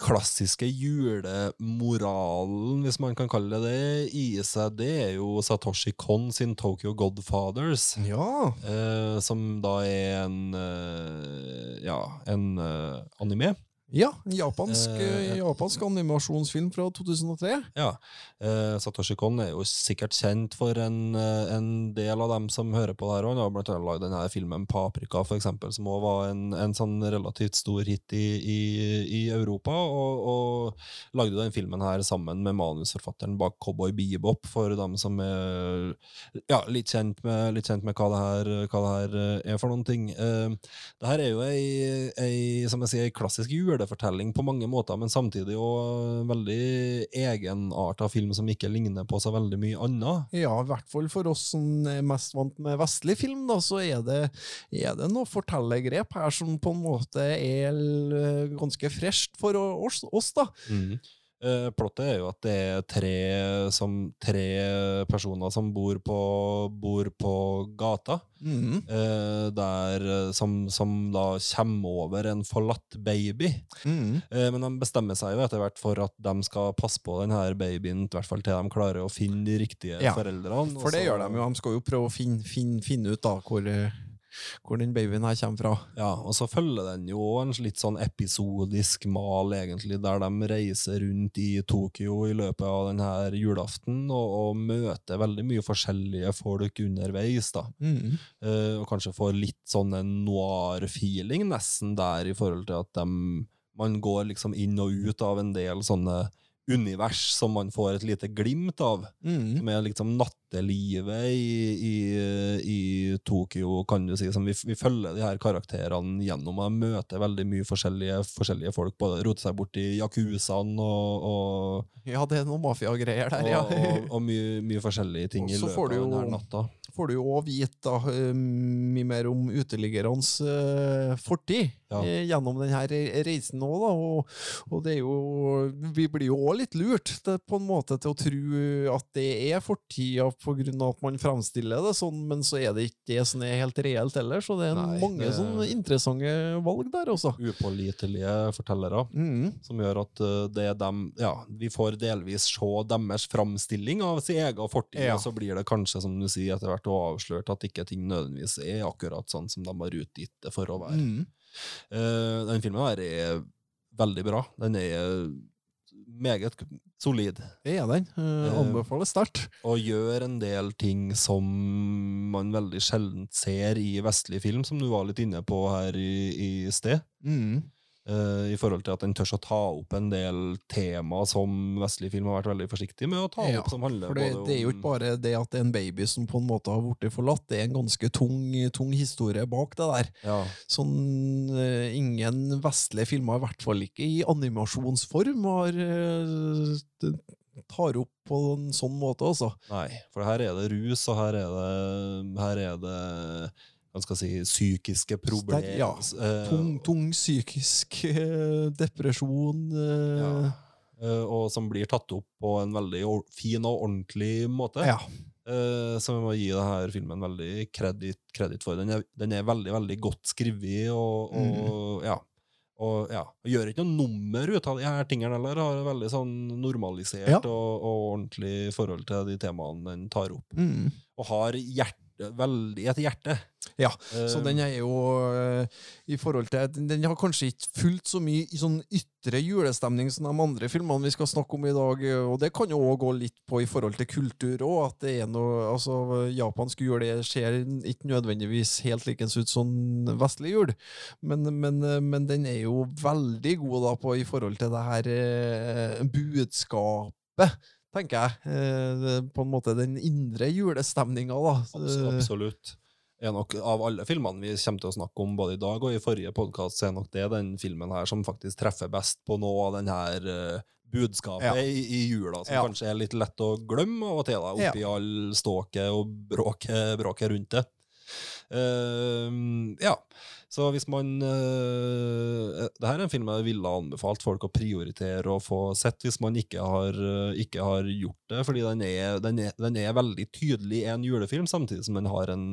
klassiske julemoralen, hvis man kan kalle det det, i seg. Det er jo Satoshi Kon sin Tokyo Godfathers. ja. eh, som da er en eh, ja, en eh, anime. Ja, en japansk, eh, japansk animasjonsfilm fra 2003. Ja. Eh, Satoshi Kon er jo sikkert kjent for en, en del av dem som hører på og Han har blant annet lagd denne filmen Paprika, for eksempel, som også var en, en sånn relativt stor hit i, i, i Europa. Og, og lagde den filmen her sammen med manusforfatteren bak Cowboy Bebop, for dem som er ja, litt, kjent med, litt kjent med hva det her, hva det her er for noen ting. Eh, det her er jo ei, ei, som jeg sier, ei klassisk julefortelling på mange måter, men samtidig jo veldig egenarta film som ikke ligner på så veldig mye annet. Ja, i hvert fall for oss som er mest vant med vestlig film, da, så er det, er det noe fortellergrep her som på en måte er ganske fresht for oss, oss da. Eh, plottet er jo at det er tre, som, tre personer som bor på, bor på gata, Mhm. eh, der, eh, som, som da kommer over en forlatt baby. Mhm. Eh, men de bestemmer seg jo etter hvert for at de skal passe på denne babyen, i hvert fall til de klarer å finne de riktige Ja, foreldrene. For det så- gjør de jo. De skal jo prøve å finne, finne, finne ut da hvor, hvor den babyen her kommer fra. Ja, og så følger den jo en litt sånn episodisk mal, egentlig, der de reiser rundt i Tokyo i løpet av denne julaften og, og møter veldig mye forskjellige folk underveis. da. Mm. Eh, og kanskje får litt sånn en noir-feeling nesten der, i forhold til at de, man går liksom inn og ut av en del sånne univers som man får et lite glimt av. Mhm. Med liksom nattelivet i, i, i Tokyo, kan du si. Som vi, vi følger de her karakterene gjennom og møter veldig mye forskjellige, forskjellige folk. Både roter seg bort i yakuzaen og, og, Ja, det er noen mafiagreier der, ja. og, og mye, mye forskjellige ting Og i så løpet får du av jo- denne natta. Får du jo òg vite da, eh, mye mer om uteliggernes eh, fortid Ja. eh, gjennom denne reisen òg, da. Og, og det er jo Vi blir jo òg litt lurt det, på en måte til å tro at det er fortida av at man fremstiller det sånn, men så er det ikke det som er helt reelt heller. Så det er Nei, mange det- sånne interessante valg der også. Upålitelige fortellere. mm. Som gjør at det er dem, ja, vi får delvis se deres framstilling av sin egen fortid, Ja. og så blir det kanskje, som du sier, etter hvert også avslørt at ikke ting nødvendigvis er akkurat sånn som de har utgitt det for å være. Mm. Uh, den filmen her er veldig bra. Den er meget solid, Det er den. Uh, anbefaler sterkt. Uh, og gjør en del ting som man veldig sjelden ser i vestlig film, som du var litt inne på her i, i sted. Mhm. Eh, I forhold til at den tør å ta opp en del tema som vestlig film har vært veldig forsiktig med å ta Ja, opp. som handler For det, det er jo ikke bare det at det er en baby som på en måte har blitt forlatt, det er en ganske tung, tung historie bak det der. ja, Sånn eh, ingen vestlige filmer, i hvert fall ikke i animasjonsform, har eh, tar opp på en sånn måte, altså. Nei, for her er det rus, og her er det, her er det hva skal jeg si, psykiske problemer. ja. Eh, Tung, tung psykisk eh, depresjon. eh, ja. Og som blir tatt opp på en veldig fin og ordentlig måte. ja. Så vi må gi denne filmen veldig kreditt, kreditt for. Den er, den er veldig veldig godt skrevet, og, og ja. Og ja, gjør ikke noe nummer ut av de her tingene heller. Har veldig sånn normalisert Ja. og, og ordentlig forhold til de temaene den tar opp. Mm. Og har hjerte, veldig etter hjerte. Ja, Eh, Så den er jo eh, i forhold til Den har kanskje ikke fulgt så mye i sånn ytre julestemning som de andre filmene vi skal snakke om i dag, eh, og det kan jo òg gå litt på i forhold til kultur òg, at det er noe Altså, japansk jul det ser ikke nødvendigvis helt likens ut som vestlig jul, men, men, eh, men den er jo veldig god da på i forhold til det her eh, budskapet. Tenker jeg. Eh, på en måte den indre julestemninga, da. Absolutt. Nok, av alle filmene vi kommer til å snakke om både i dag og i forrige podkast, er nok det den filmen her som faktisk treffer best på noe av den her eh, budskapet Ja. i, i jula, som Ja. kanskje er litt lett å glemme av og til, da, oppi all ståket og bråket, bråket rundt det. Eh, ja, så hvis man uh, Det her er en film jeg ville anbefalt folk å prioritere og få sett hvis man ikke har, eh, ikke har gjort det, fordi den er, den, er, den er veldig tydelig en julefilm, samtidig som den har en,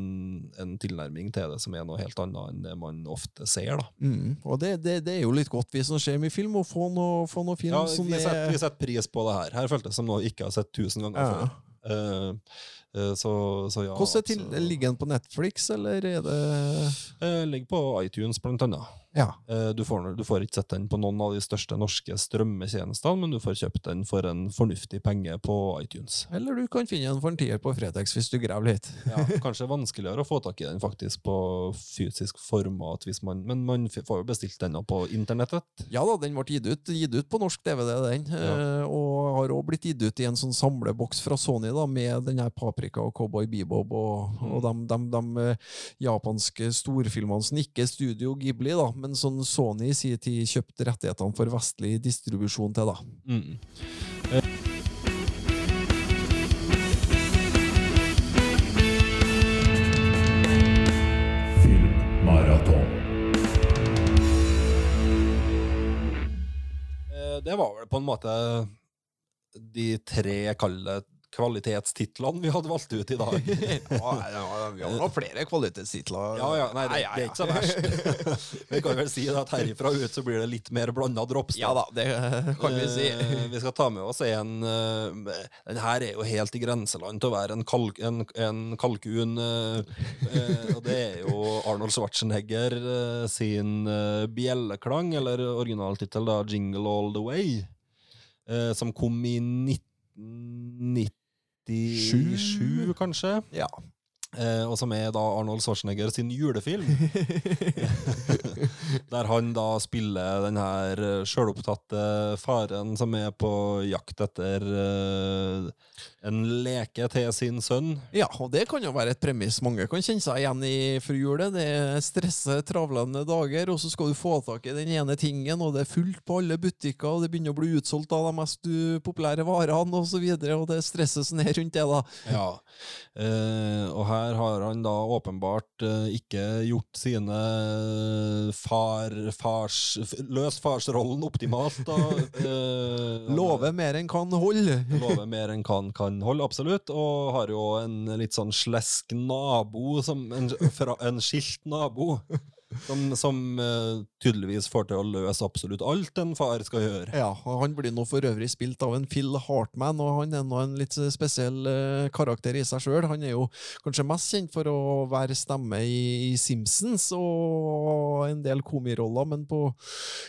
en tilnærming til det som er noe helt annet enn det man ofte ser. da. Mm. Og det, det, det er jo litt godt, vi som ser mye film, å få noe, få noe film Ja, som vi, setter, er vi setter pris på det her. Her føltes det som noe jeg ikke har sett tusen ganger Ja. før. Eh, Så, så ja. Hvordan til, altså, Ligger den på Netflix, eller er det eh, Ligger på iTunes, blant annet. Ja. Eh, Du får, du får ikke sett den på noen av de største norske strømmetjenestene, men du får kjøpt den for en fornuftig penge på iTunes. Eller du kan finne den for en tier på Fretex hvis du graver litt. Ja, kanskje vanskeligere å få tak i den faktisk på fysisk format, hvis man, men man får jo bestilt den på internettet. Ja da, den ble gitt ut, gitt ut på norsk DVD, den. Ja. eh, Og har òg blitt gitt ut i en sånn samleboks fra Sony, da, med den her Paprika og Cowboy Bebop og, Mm. og de, de, de eh, japanske storfilmene som ikke er Studio Ghibli, da, men som Sony i sin tid kjøpte rettighetene for vestlig distribusjon til. da. Mm. Eh, Det var vel på en måte de tre kalde kvalitetstitlene vi hadde valgt ut i dag. vi har nå flere kvalitetstitler. Ja, ja, nei, det, det er ikke så verst. Vi kan vel si at herifra ut så blir det litt mer blanda drops. Ja da, det kan vi si. Eh, vi skal ta med oss en eh, Den her er jo helt i grenseland til å være en, kalk, en, en kalkun. eh, og det er jo Arnold Schwarzenegger sin bjelleklang, eller originaltittel da, 'Jingle All The Way', som kom i 1997, kanskje. Ja. Eh, og som er da Arnold Schwarzenegger sin julefilm. Der han da spiller den her eh, sjølopptatte faren som er på jakt etter eh, en leke til sin sønn. Ja, og det kan jo være et premiss mange kan kjenne seg igjen i før julet. Det er stresse, travlende dager, og så skal du få tak i den ene tingen, og det er fullt på alle butikker, og det begynner å bli utsolgt av de mest populære varene, og så videre, og det stresses stresset som er rundt det, da. Ja. Eh, og her har han da åpenbart eh, ikke gjort sine far, fars, løst farsrollen optimalt. Da. Eh, Lover mer enn kan holde. Lover mer enn kan kan holde, absolutt. Og har jo en litt sånn slesk nabo, som en, fra, en skilt nabo. Som, som uh, tydeligvis får til å løse absolutt alt en far skal gjøre. Ja, han blir nå for øvrig spilt av en Phil Hartman, og han er nå en litt spesiell uh, karakter i seg sjøl. Han er jo kanskje mest kjent for å være stemme i, i Simpsons og en del komiroller, men på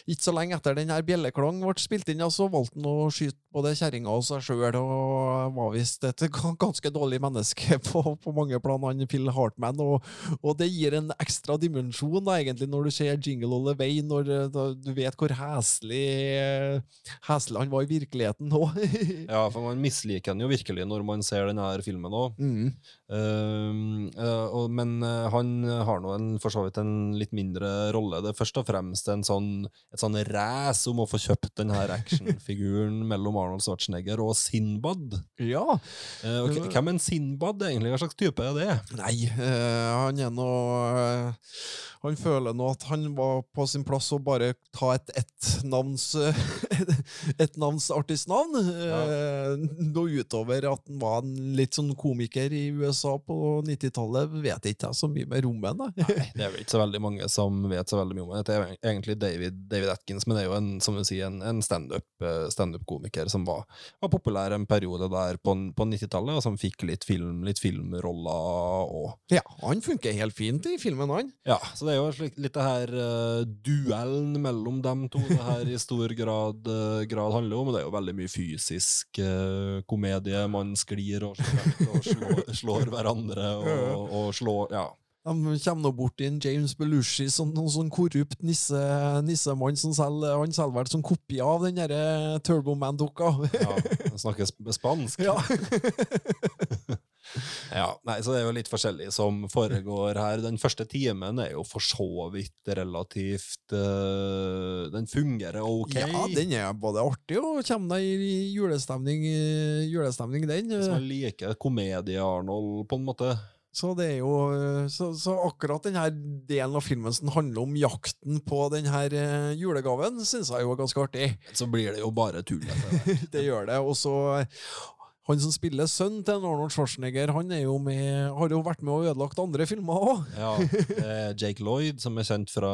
ikke så lenge etter den her Bjelleklang ble spilt inn, ja, så valgte han å skyte både kjerringa og seg sjøl, og var visst et ganske dårlig menneske på, på mange plan, han Phil Hartman, og, og det gir en ekstra dimensjon, da, egentlig, når du ser Jingle All The Way, når eh, da, du vet hvor heslig eh, heslig han var i virkeligheten nå. Ja, for man misliker han jo virkelig når man ser denne filmen òg. mm. men eh, han har nå for så vidt en litt mindre rolle. Det er først og fremst en sånn, et sånn race om å få kjøpt denne actionfiguren mellom Arnold Schwarzenegger og Sinbad. Ja. Uh, k- hvem er Sinbad egentlig? Hva slags type er det? Nei, han er nå Han føler nå at han var på sin plass å bare ta et ettnavns Et navns artistnavn. Ja. Noe utover at han var en litt sånn komiker i USA på 90-tallet, vet ikke jeg så mye med om ennå. Det er vel ikke så veldig mange som vet så veldig mye om det. Det er egentlig David, David Atkins, men det er jo en, som du sier, en, en standup-komiker stand som var, var populær en periode der på, på 90-tallet, og som fikk litt, film, litt filmroller og Ja, han funker helt fint i filmen, han. Ja, så det er jo slik, litt det her uh, duellen mellom dem to det her i stor grad, uh, grad handler om, det er jo veldig mye fysisk uh, komedie. Man sklir og og slår, slår hverandre og, og slår Ja. De kommer nå bort til James Belushi, sånn, noen sånn korrupt nisse, nissemann som selger, han selger vel sånn kopi av den derre Turboman-dukka. ja han snakker sp- spansk. Ja. Ja, nei, så det er jo litt forskjellig som foregår her. Den første timen er jo for så vidt relativt uh, Den fungerer ok. Ja, den er både artig og kommer deg i julestemning, eh, julestemning den. Man liker komedie-Arnold, på en måte. Så det er jo eh, Så, så akkurat denne delen av filmen som handler om jakten på denne julegaven, syns jeg jo er ganske artig. Så blir det jo bare tull. det. Det gjør det. Og så han som spiller sønnen til Arnold Schwarzenegger, han jo med, har jo vært med og ødelagt andre filmer òg. Ja, er Jake Lloyd, som er kjent fra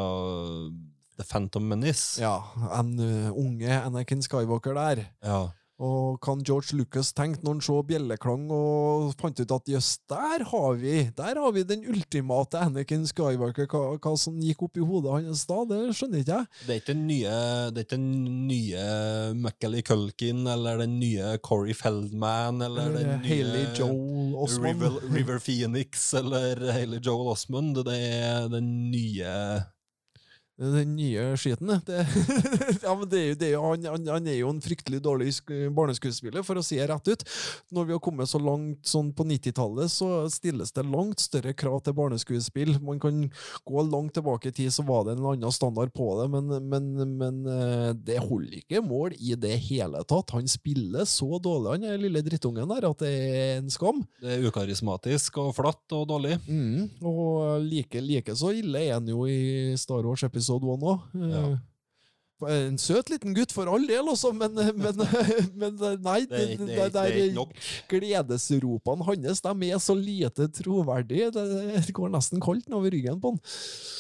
The Phantom Menace. Ja, en uh, unge Anakin Skywalker der. Ja. Og kan George Lucas tenke når han så bjelleklang og fant ut at jøss, der har vi Der har vi den ultimate Anakin Skywalker. Hva, hva som gikk opp i hodet hans da, det skjønner ikke jeg. Det er ikke den nye, det er ikke den nye Macaulay Culkin eller den nye Corey Feldman eller, Eller den nye Hailey Joel Osmond. River, River Phoenix eller Hailey Joel Osmond. Det er den nye Den nye skiten, det. ja, men det er jo, det er jo, han, han, han er jo en fryktelig dårlig sk barneskuespiller, for å si det rett ut. Når vi har kommet så langt sånn på 90-tallet, så stilles det langt større krav til barneskuespill. Man kan gå langt tilbake i tid, så var det en annen standard på det, men, men, men eh, det holder ikke mål i det hele tatt. Han spiller så dårlig, han er lille drittungen der, at det er en skam. Det er ukarismatisk og flatt og dårlig. Mm, og like, like så ille er han jo i Star Wars episode 1 òg. Ja. En søt liten gutt for all del, også, men, men, men nei, Det er, ikke- det, er, det, er ikke gledesropene hans de er så lite troverdige. Det går nesten kaldt over ryggen på han.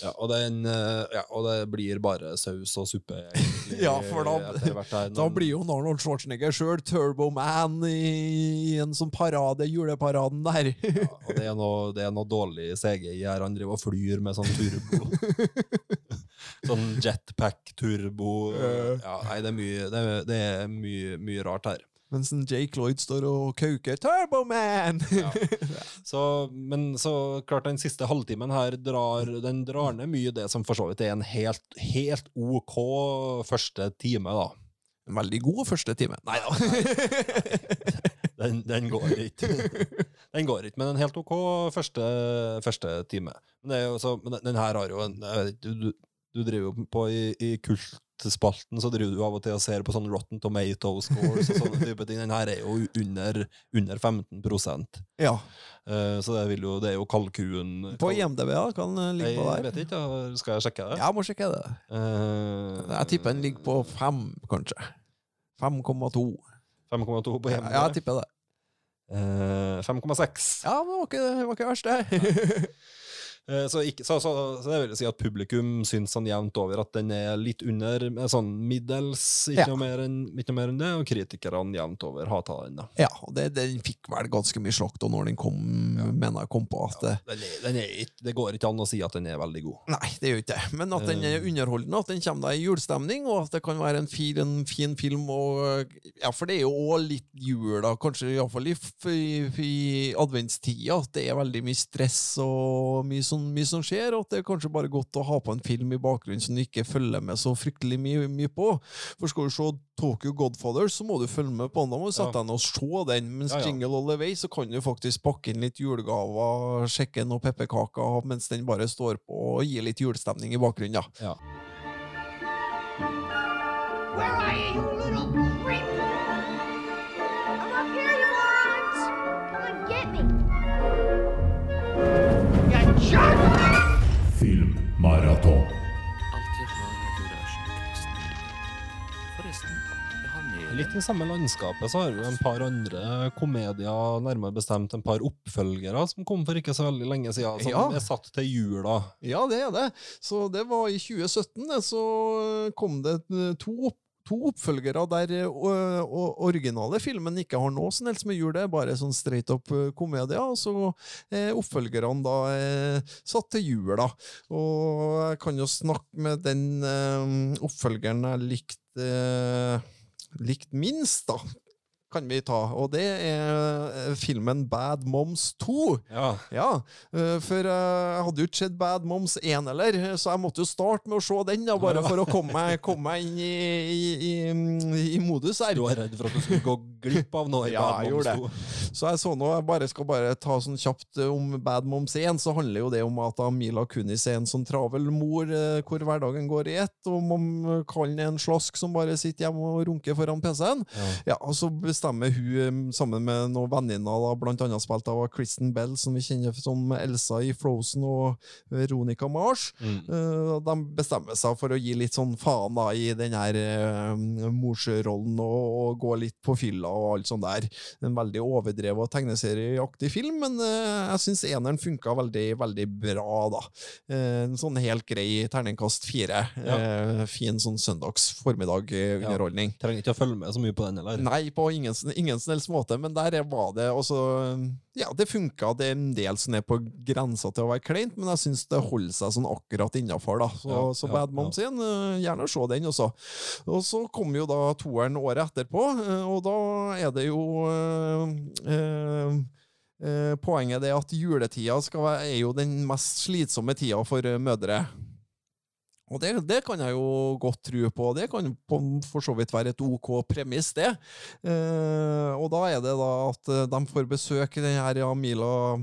Ja, og, den, eh, ja, og det blir bare saus og suppe. egentlig, Ja, for da- Da blir jo Arnold Schwarzenegger sjøl Turboman i, i en sånn parade, juleparaden der. ja, og det er, noe, det er noe dårlig CGI her. Han driver og flyr med sånn turbo. sånn jetpack-turbo. Eh. Ja, nei, det er mye, det er, det er mye, mye rart her. Mens en Jake Lloyd står og kauker 'Turboman'! Ja. Så, men så klart den siste halvtimen her drar, den drar ned mye det som for så vidt er en helt, helt OK første time, da. En veldig god første time. Nei da. Den, den går ikke. Den går ikke, men en helt OK første, første time. Men, det er jo så, men den- her har jo en Du, driver jo på i, i kultspalten, så driver du av og til og ser på sånn Rotten Tomato scores og sånne type ting. Den her er jo under, under 15% Ja. Uh, Så det, jo, det er jo kalkun På IMDb ja, kan den ligge på der. Jeg vet ikke, skal jeg sjekke det? Jeg må sjekke det. Uh, Jeg tipper den ligger på 5, kanskje. 5,2. 5,2 på Ja, jeg tipper det. Uh, 5,6. Ja, men det var ikke, det var ikke verst, det. Eh, Så, ikke, så, så, så det vil si at publikum syns sånn jevnt over at den er litt under eh, sånn middels, ikke, Ja. noe, mer enn, ikke noe mer enn det, og kritikerne jevnt over hata den. da. Ja, og det, den fikk vel ganske mye slakt da når den kom, mener jeg kom på at det, Den er, den er det går ikke an å si at den er veldig god. Nei, det gjør ikke det. Men at den er underholdende, at den kommer deg i julestemning, og at det kan være en fin, en fin film. Og, ja, for det er jo òg litt jul, kanskje iallfall i, i, i adventstida. At det er veldig mye stress og mye, sånn, mye som skjer, og at det er kanskje bare godt å ha på en film i bakgrunnen som du ikke følger med så fryktelig mye, mye på. For skal du se Tokyo Godfather, så må du følge med på den. Da må du sette Ja. deg ned og se den. Mens Ja, ja. Jingle All The Way, så kan du faktisk pakke inn litt julegaver, sjekke noen pepperkaker mens den bare står på, og gi litt julestemning i bakgrunnen. da. Ja. Where are you, you little? Med Litt i samme landskapet så har vi en par andre komedier, nærmere bestemt en par oppfølgere, som kom for ikke så veldig lenge siden, som Ja. er satt til jula. Ja, det er det. Så det var i 2017, så kom det to, opp, to oppfølgere der eh, originale filmen ikke har noe som helst med jul, det er bare sånn straight up eh, komedie, og så eh, oppfølgerne da eh, satt til jul, da. Og jeg kan jo snakke med den eh, oppfølgeren jeg likte eh, likt minst, da. Kan vi ta, og det er eh, filmen Bad Moms 2. Ja. Ja, eh, for eh, jeg hadde jo ikke sett Bad Moms 1 heller, så jeg måtte jo starte med å se den, da, bare for å komme meg, komme meg inn i, i, i, i modus her. Du var redd for at du skulle gå glipp av noe i Ja, Bad Moms gjorde 2. Så jeg så nå, jeg bare skal bare ta sånn kjapt eh, om Bad Moms 1, så handler jo det om at Mila Kunis er en sånn travel mor eh, hvor hverdagen går i ett, og man kaller den en slask som bare sitter hjemme og runker foran PC-en. Ja. Ja, og så bestemmer hun sammen med noen venninner, bl.a. spilt av Kristen Bell, som vi kjenner som Elsa i Frozen, og Veronica Mars. Mm. Eh, de bestemmer seg for å gi litt sånn faen da, i den her eh, morsrollen og, og gå litt på fylla og alt sånt der. En veldig overdrevet og tegneserieaktig film, men eh, jeg syns eneren funka veldig, veldig bra, da. Eh, en sånn helt grei terningkast fire. Ja. fin sånn søndags formiddag-underholdning. Trenger ikke å følge med så mye på den heller. Nei, på ingen, ingen som helst måte, men der var det også Ja, det funka. Det er en del som er på grensa til å være kleint, men jeg syns det holder seg sånn akkurat innafor, da. Så, Ja, så ja, Bad Moms igjen, eh, gjerne se den også. Og så kom jo da toeren året etterpå, eh, og da er det jo eh, eh, eh, Poenget er at juletida være, er jo den mest slitsomme tida for mødre. Og det, det kan jeg jo godt tro på. Det kan på, for så vidt være et OK premiss, det. Eh, og da er det da at eh, de får besøk, den her ja, Mila,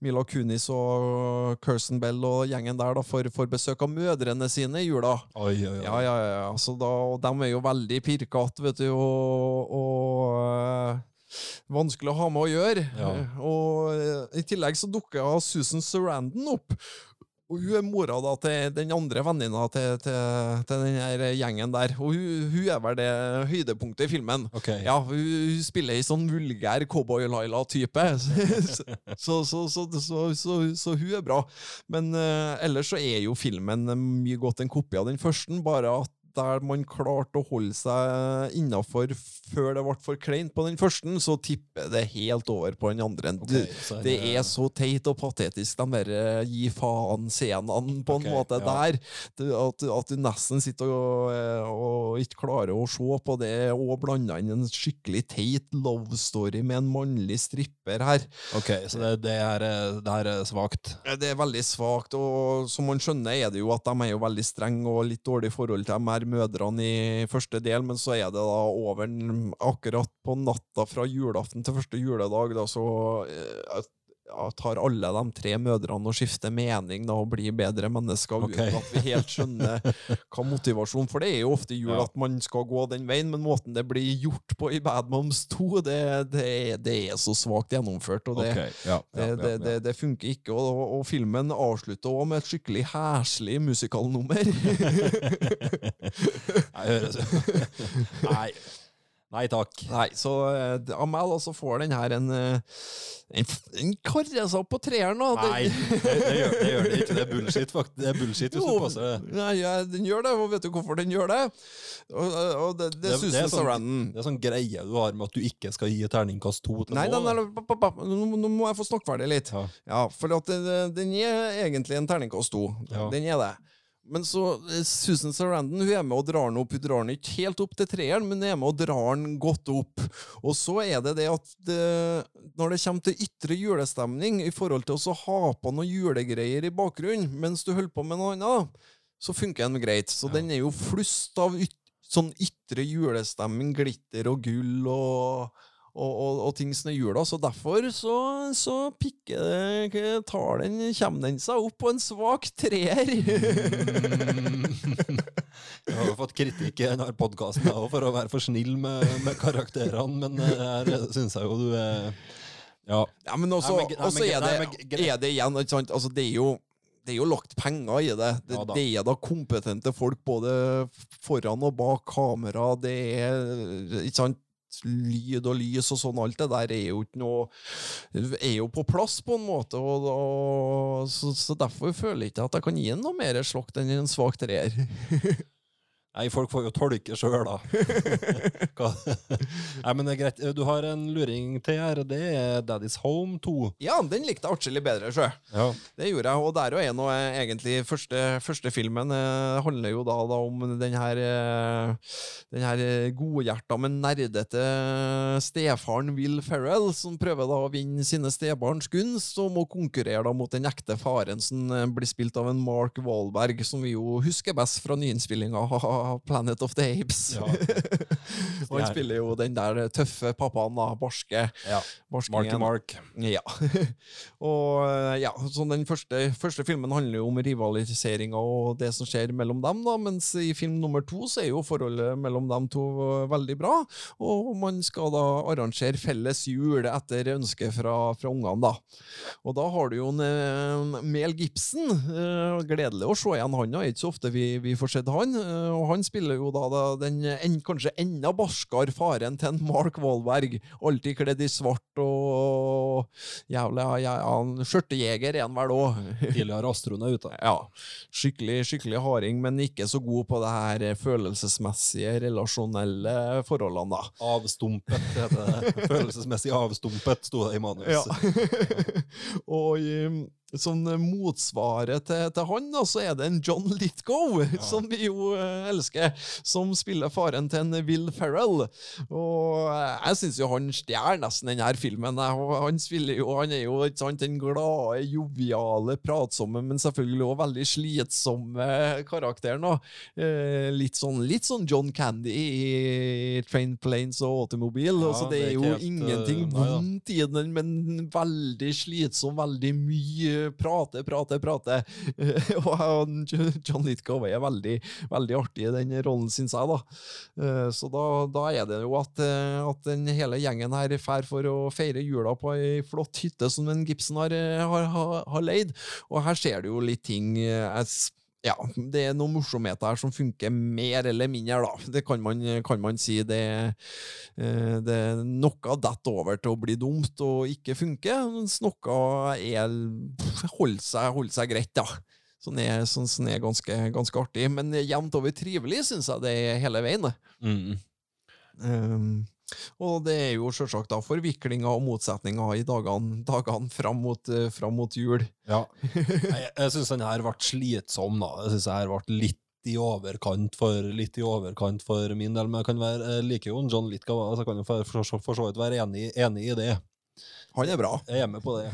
Mila Kunis og Kirsten Bell og gjengen der da får, får besøk av mødrene sine i jula. Oi, oi, oi. Ja, ja, ja. Så da, og de er jo veldig pirkete, vet du, og, og eh, vanskelig å ha med å gjøre. Ja. Og eh, i tillegg så dukker Susan Sarandon opp. Og hun er mora da til den andre venninna til, til, til den her gjengen der. Og hun, hun er vel det høydepunktet i filmen. Okay. Ja, hun, hun spiller i sånn vulgær cowboy-Laila-type. så, så, så, så, så, så hun er bra. Men uh, ellers så er jo filmen mye godt en kopi av den første, bare at der man klarte å holde seg innafor før det ble for kleint på den første, så tipper det helt over på den andre. Okay, det, det er så teit og patetisk, de der eh, gi faen-scenene på en okay, måte ja. der. At, at du nesten sitter og, eh, og ikke klarer å se på det, og blander inn en skikkelig teit love story med en mannlig stripper her. Ok, så det, det, er, eh, det er svakt. Det er veldig svakt, og som man skjønner er det jo at de er jo veldig strenge og litt dårlig forhold til de her mødrene i første del, men så er det da over akkurat på natta fra julaften til første juledag, da så eh, ja, tar alle de tre mødrene og skifter mening da, og blir bedre mennesker okay. uten at vi helt skjønner hva motivasjon For det er jo ofte i jul Ja. at man skal gå den veien, men måten det blir gjort på i Bad Moms 2, det, det, det er så svakt gjennomført. og det okay. ja, det, funker ikke, og, og, filmen avslutter også med et skikkelig heslig musikalnummer. Nei, Nei. Takk. Nei, så uh, av meg så får den her en eh, En, en karre seg opp på treeren, da. Nei, det, det, gjør, det gjør det ikke. Det er bullshit, faktisk. Det er bullshit hvis du passer det. Nei, ja, den gjør det, og vet du hvorfor den gjør det? Og, og det, det, Det- er er sånn-. Det er sånn greie du har med at du ikke skal gi terningkast to til Nei, nå. nei, nå, nå må jeg få snakke ferdig litt. Ja. Ja, for at det- den er egentlig en terningkast to. Ja. Den er det. Men så eh, Susan Sarandon hun er med og drar den opp. Hun drar den ikke helt opp til treeren, men hun er med og drar den godt opp. Og så er det det at det, når det kommer til ytre julestemning, i forhold til å ha på noen julegreier i bakgrunnen mens du holder på med noe annet, så funker den greit. Så den er jo flust av yt, sånn ytre julestemning, glitter og gull og og, og, og ting som er jula, så derfor så, så pikker det tar den, kommer den seg opp på en svak treer. Jeg har jo fått kritikk i denne podkasten for å være for snill med, med karakterene, men eh, her syns jeg jo du er Ja. ja, men også, Nei, men- nei, også er, det, er det igjen, ikke sant? Altså, det er jo det er jo lagt penger i det. Det, Ja det er da kompetente folk både foran og bak kamera. Det er ikke sant, lyd og lys og sånn. Alt det der er jo ikke noe Er jo på plass, på en måte. Og, og, så, så derfor føler jeg ikke at jeg kan gi den noe mer slokk enn en svak treer. Nei, folk får jo tolke sjøl, da. Nei, men det er greit. Du har en luring til her, det er Daddy's Home 2. Ja, den likte jeg atskillig bedre, sjø. Ja. Det gjorde jeg, og der er nå eh, egentlig første, første filmen eh, handler jo da, da om den her eh, den her eh, godhjerta, men nerdete stefaren Will Ferrell, som prøver da å vinne sine stebarns gunst, og må konkurrere da mot den ekte faren som blir spilt av en Mark Wahlberg, som vi jo husker best fra nyinnspillinga fra Planet of the Apes. Ja. og han spiller jo den der tøffe pappaen, da, barske. Ja. barskingen. Mark. Ja. og eh, ja, så den første, første filmen handler jo om rivaliseringa og det som skjer mellom dem, da, mens i film nummer to så er jo forholdet mellom dem to eh, veldig bra, og man skal da arrangere felles jul etter ønske fra, fra ungene, da. Og da har du jo en eh, Mel Gibson, gledelig å se igjen han, da, ikke så ofte vi, vi får sett han, og han spiller jo da, den en, kanskje enda barskere faren til en Mark Wahlberg, alltid kledd i svart og jævlig, ja, han skjørtejeger er han vel òg. Tidligere astronaut. Ja, skikkelig, skikkelig harding, men ikke så god på det her følelsesmessige, relasjonelle forholdene, da. Avstumpet, heter det. Følelsesmessig avstumpet, sto det i manus. Ja. og um, som motsvaret til, til han, da, så er det en John Lithgow, som vi jo eh, elsker, som spiller faren til en Will Ferrell. Og eh, jeg syns jo han stjeler nesten denne filmen. Han spiller jo, han er jo sant, den glade, joviale, pratsomme, men selvfølgelig også veldig slitsomme karakteren. Eh, litt, sånn, litt sånn John Candy i Train, Planes og Automobil. Ja, altså, det, det er er jo helt, ingenting eh, vondt i den, men veldig slitsom, veldig mye prate, prate, prate. og John Lithgow er veldig, veldig artig i den rollen, syns jeg, da. Eh, Så da, da er det jo at, eh, at den hele gjengen her drar for å feire jula på ei flott hytte som en Gibson har, eh, har, har, har leid. Og her ser du jo litt ting jeg ja, det er noen morsomheter her som funker mer eller mindre, da. Det kan man, kan man si. Det, det det Noe detter over til å bli dumt og ikke funke, mens noe er, holder, seg, holder seg greit, da. Sånn er, sånn, sånn er ganske, ganske artig. Men jevnt over trivelig syns jeg det er hele veien. det. Mm. Um, og det er jo selvsagt da forviklinger og motsetninger i dagene, dagene fram, mot, eh, fram mot jul. Ja. Jeg, jeg syns den her ble slitsom, da. Jeg synes den her ble litt i overkant for litt i overkant for min del, men jeg kan være, jeg liker jo John Litka, så jeg kan jo for, for, for så vidt være enig, enig i det. Han er bra. Jeg er med på det.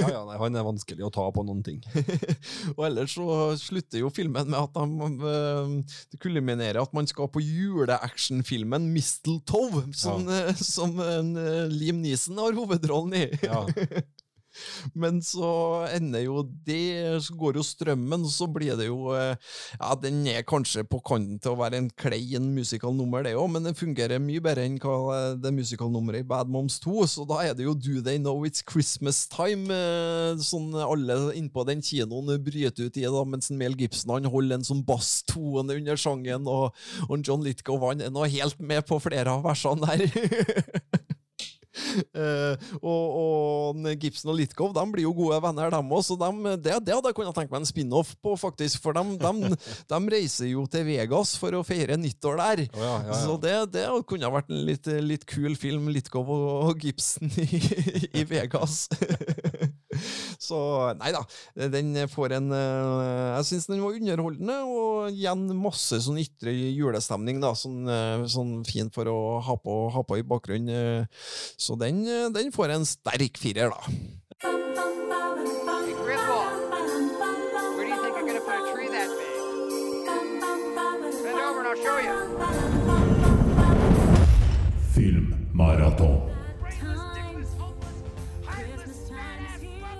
Ja, ja, nei, han er vanskelig å ta på noen ting. og ellers så slutter jo filmen med at de, eh, det kulminerer at man skal på juleactionfilmen Mistletoe, som, ja. som en, eh, Liam Neeson har hovedrollen i. Ja. Men så ender jo det, så går jo strømmen, så blir det jo eh, Ja, den er kanskje på kanten til å være en klein musikalnummer, det òg, men den fungerer mye bedre enn hva eh, det musikalnummeret i Bad Moms 2, så da er det jo Do They Know It's Christmas Time, eh, sånn alle innpå den kinoen bryter ut i, da, mens Mel Gibson han holder en sånn basstone under sangen, og, og John Lithgow han er nå helt med på flere av versene der. Eh, og, og Gibson og Lithgow de blir jo gode venner, dem òg. Så dem- det, det hadde jeg kunnet tenkt meg en spin-off på, faktisk. For de, reiser jo til Vegas for å feire nyttår der. Oh, ja, ja, ja. Så det, det kunne vært en litt, litt kul film, Lithgow og, og Gibson i, i Vegas. Så nei da, den får en eh, Jeg syns den var underholdende, og igjen masse sånn ytre julestemning, da. Sånn, eh, sånn fint for å ha på, ha på i bakgrunnen. eh. Så den, den får en sterk firer, da.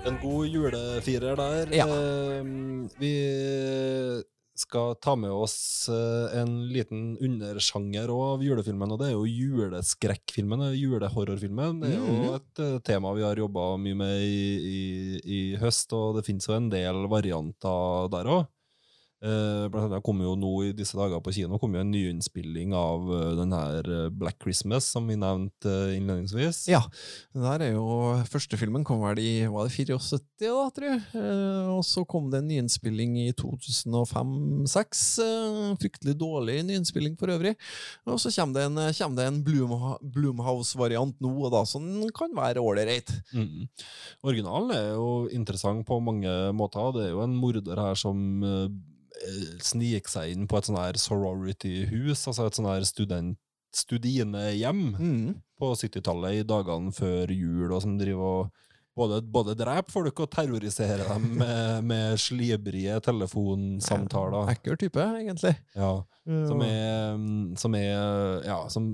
En god julefirer der. Ja. Eh, vi skal ta med oss eh, en liten undersjanger av julefilmen, og det er jo juleskrekkfilmen, eh, julehorrorfilmen. Det er jo Mhm. et eh, tema vi har jobba mye med i, i, i høst, og det finnes jo en del varianter der òg. Eh, blant annet kommer jo nå i disse dager på kino kom jo en nyinnspilling av eh, den her eh, Black Christmas, som vi nevnte innledningsvis. Ja. Den der er jo Første filmen kom vel i var det 74, da, tror jeg. Og så kom det en nyinnspilling i 2005-2006. Eh, fryktelig dårlig nyinnspilling for øvrig. Og så kommer det en, kommer det en Bloom, Bloomhouse-variant nå, da, som kan være ålreit. Mm. Originalen er jo interessant på mange måter. Det er jo en morder her som eh, sniker seg inn på et sånn her sorority-hus, altså et sånn her student studinehjem Mm. på 70-tallet, i dagene før jul, og som driver og både, både dreper folk og terroriserer dem med, med slibrige telefonsamtaler. Ekkel type, egentlig. Ja, som er, mm, som er Ja, som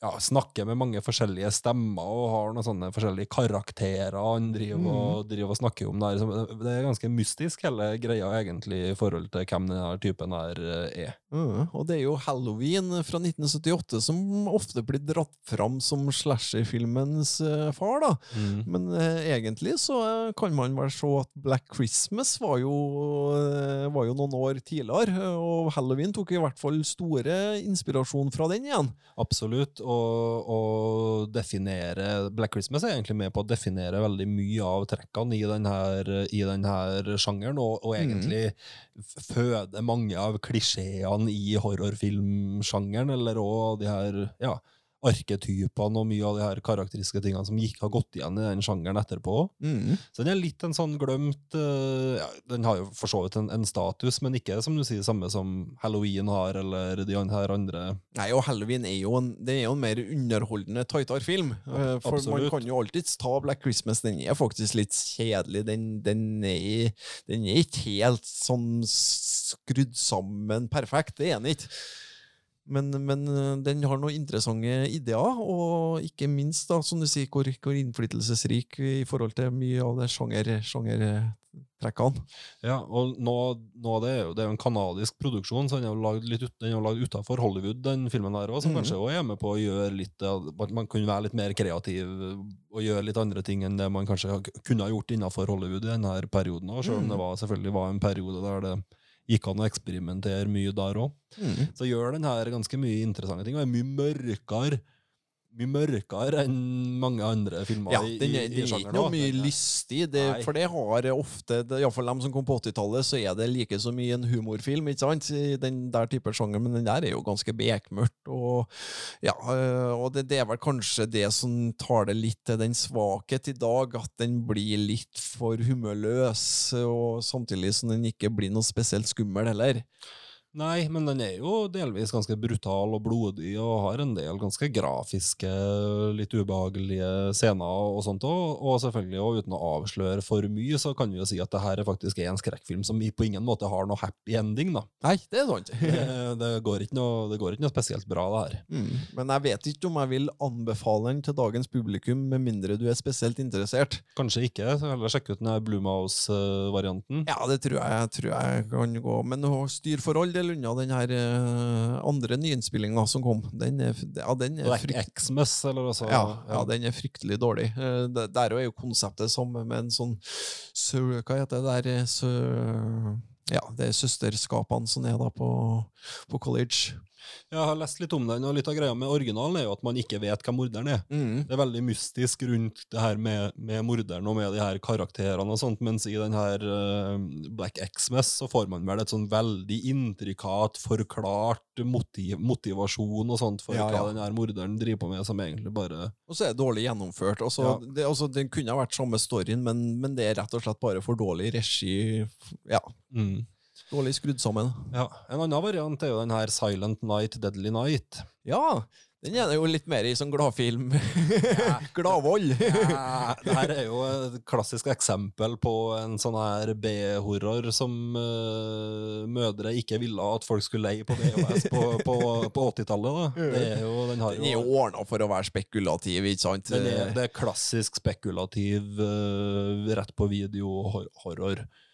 ja, snakker med mange forskjellige stemmer og har noen sånne forskjellige karakterer han driver, og, driver og snakker om. Der. Det er ganske mystisk, hele greia, egentlig, i forhold til hvem denne typen her eh, er. Ja, og det er jo Halloween fra 1978 som ofte blir dratt fram som slasherfilmens eh, far, da. Men eh, egentlig så eh, kan man vel se at Black Christmas var jo, var jo noen år tidligere, og Halloween tok i hvert fall store inspirasjon fra den igjen. Absolutt. Og, og definere Black Christmas er egentlig med på å definere veldig mye av trekkene i denne, i denne sjangeren, og, og egentlig f- føde mange av klisjeene i horrorfilmsjangeren, eller òg de her ja, arketypene og mye av de her karakteristiske tingene som gikk, har gått igjen i den sjangeren etterpå. Så den er litt en sånn glemt uh, ja, Den har jo for så vidt en, en status, men ikke som du sier, samme som Halloween har, eller de her andre Nei, og Halloween er jo en, det er jo en mer underholdende, tightere film. Uh, For man kan jo alltids ta Black Christmas. Den er faktisk litt kjedelig. Den, den, er, den er ikke helt sånn skrudd sammen perfekt. Det er den ikke. Men, men eh, den har noen interessante ideer, og ikke minst, da, som du sier, hvor, hvor innflytelsesrik i forhold til mye av sjanger, sjangertrekkene. Ja, og nå, nå det, er jo, det er jo en kanadisk produksjon, så den er jo lagd litt ut, den er jo lagd utenfor Hollywood, den filmen der også, som mm. kanskje også er med på å gjøre litt at Man man kunne være litt mer kreativ og gjøre litt andre ting enn det man kanskje kunne ha gjort innenfor Hollywood i denne perioden, òg, selv om det var, selvfølgelig var en periode der det gikk an å eksperimentere mye der òg. Så gjør den her ganske mye interessante ting, og er mye mørkere mye mørkere enn mange andre filmer Ja, den er, den er ikke noe mye er- lystig, det, for det har ofte Iallfall dem som kom på 80-tallet, så er det like så mye en humorfilm, ikke sant? I den der type sjanger, men den der er jo ganske bekmørkt, og ja, øh, og det, det er vel kanskje det som tar det litt til den svakhet i dag, at den blir litt for humørløs, og samtidig som den ikke blir noe spesielt skummel heller. Nei, men den er jo delvis ganske brutal og blodig, og har en del ganske grafiske, litt ubehagelige scener og sånt òg. Og selvfølgelig, og uten å avsløre for mye, så kan vi jo si at det her er faktisk er en skrekkfilm som på ingen måte har noe happy ending, da. Nei, det er sant. Det, det, går, ikke noe, det går ikke noe spesielt bra, det her. Mm. Men jeg vet ikke om jeg vil anbefale den til dagens publikum, med mindre du er spesielt interessert. Kanskje ikke, så heller sjekke ut den Blue Mouse-varianten. Ja, det tror jeg, tror jeg kan gå. Men styr forhold, del unna den her eh, andre nyinnspillinga som kom. Den er, ja, den er Xmas, eller altså ja, ja, den er fryktelig dårlig. Der òg er jo konseptet samme med en sånn sø, Hva heter det der eh, sø, Ja, det er søsterskapene som er da på, på college. Jeg har lest litt om den, og litt av greia med originalen er jo at man ikke vet hvem morderen er. Mm. Det er veldig mystisk rundt det her med, med morderen og med de her karakterene og sånt, mens i den her uh, Black Xmas så får man vel et sånn veldig intrikat, forklart motiv, motivasjon og sånt for Ja, hva ja. den her morderen driver på med, som egentlig bare Og så er det dårlig gjennomført. Altså, Ja. det, også, den kunne ha vært samme storyen, men, men det er rett og slett bare for dårlig regi. Ja, mm. Dårlig skrudd sammen. Ja. En annen variant er jo den her Silent Night, Deadly Night. Ja, den er jo litt mer i sånn gladfilm. Gladvold. Ja, det her er jo et klassisk eksempel på en sånn her B-horror som uh, mødre ikke ville at folk skulle leie på VHS på, på, på 80-tallet. da. Det er jo, den har Den er jo ordna for å være spekulativ, ikke sant? er, det er klassisk spekulativ uh, rett på video-horror. eh,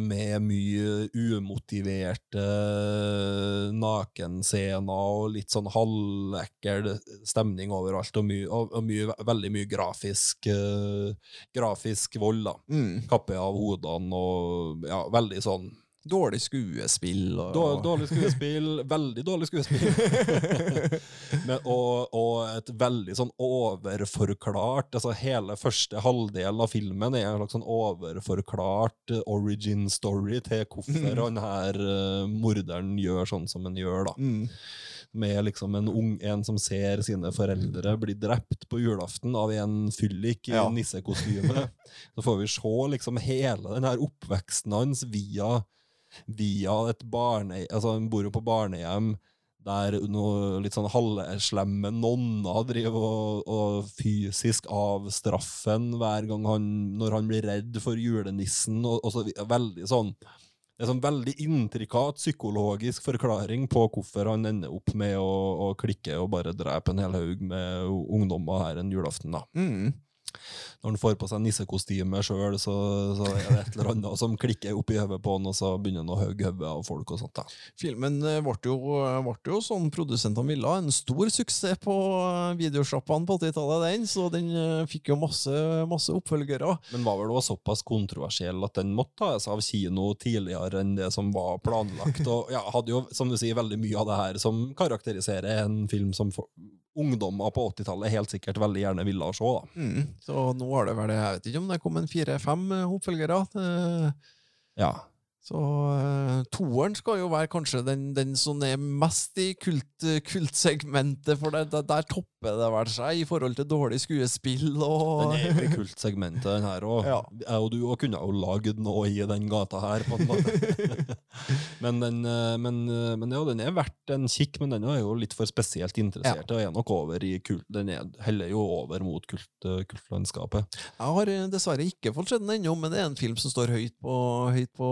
med mye umotiverte nakenscener og litt sånn halvekkel stemning overalt, og, mye, og, og mye, veldig mye grafisk, uh, grafisk vold. da. Mm. Kappe av hodene og ja, veldig sånn Dårlig skuespill. Og... Dår- Dårlig skuespill, veldig dårlig skuespill. Men, og, og et veldig sånn overforklart altså Hele første halvdel av filmen er en slags sånn overforklart origin story til hvorfor han her uh, morderen gjør sånn som han gjør. da. Mm. Med liksom en ung en som ser sine foreldre bli drept på julaften av en fyllik i Ja. nissekostyme. Så får vi se liksom hele den her oppveksten hans via, via et barne... Altså, han bor jo på barnehjem der noe litt sånn halvslemme nonner driver og, og fysisk avstraffer han hver gang han når han blir redd for julenissen. Og, og så, veldig sånn det er sånn veldig intrikat psykologisk forklaring på hvorfor han ender opp med å, å klikke og bare drepe en hel haug med ungdommer her en julaften. da. Mm. Når han får på seg nissekostyme sjøl, så, så er det et eller annet som klikker opp i hodet på han, og så begynner han å hogge hodet av folk og sånt. da. Filmen eh, ble jo, ble jo sånn produsentene ville, en stor suksess på eh, videosjappene på 80-tallet, den, så den eh, fikk jo masse, masse oppfølgere. Men var vel også såpass kontroversiell at den måtte tas av kino tidligere enn det som var planlagt. Og ja, hadde jo, som du sier, veldig mye av det her som karakteriserer en film som for, ungdommer på 80-tallet helt sikkert veldig gjerne ville se. da. Mm. Så nå har det vel, jeg vet ikke om det kom en fire-fem oppfølgere. Eh, Ja. Så uh, toeren skal jo være kanskje den, den som er mest i kult, kultsegmentet, for det, det, der topper det vel seg i forhold til dårlig skuespill og Den er i kultsegmentet, den her òg. Ja. Jeg og du kunne jo lagd noe i den gata her, på en måte. men, den, eh, men, eh, men ja, den er verdt en kikk, men den er jo litt for spesielt interessert. Og er nok over i kult. Den er, heller jo over mot kult, eh, kultlandskapet. Jeg har eh, dessverre ikke fått sett den ennå, men det er en film som står høyt på, høyt på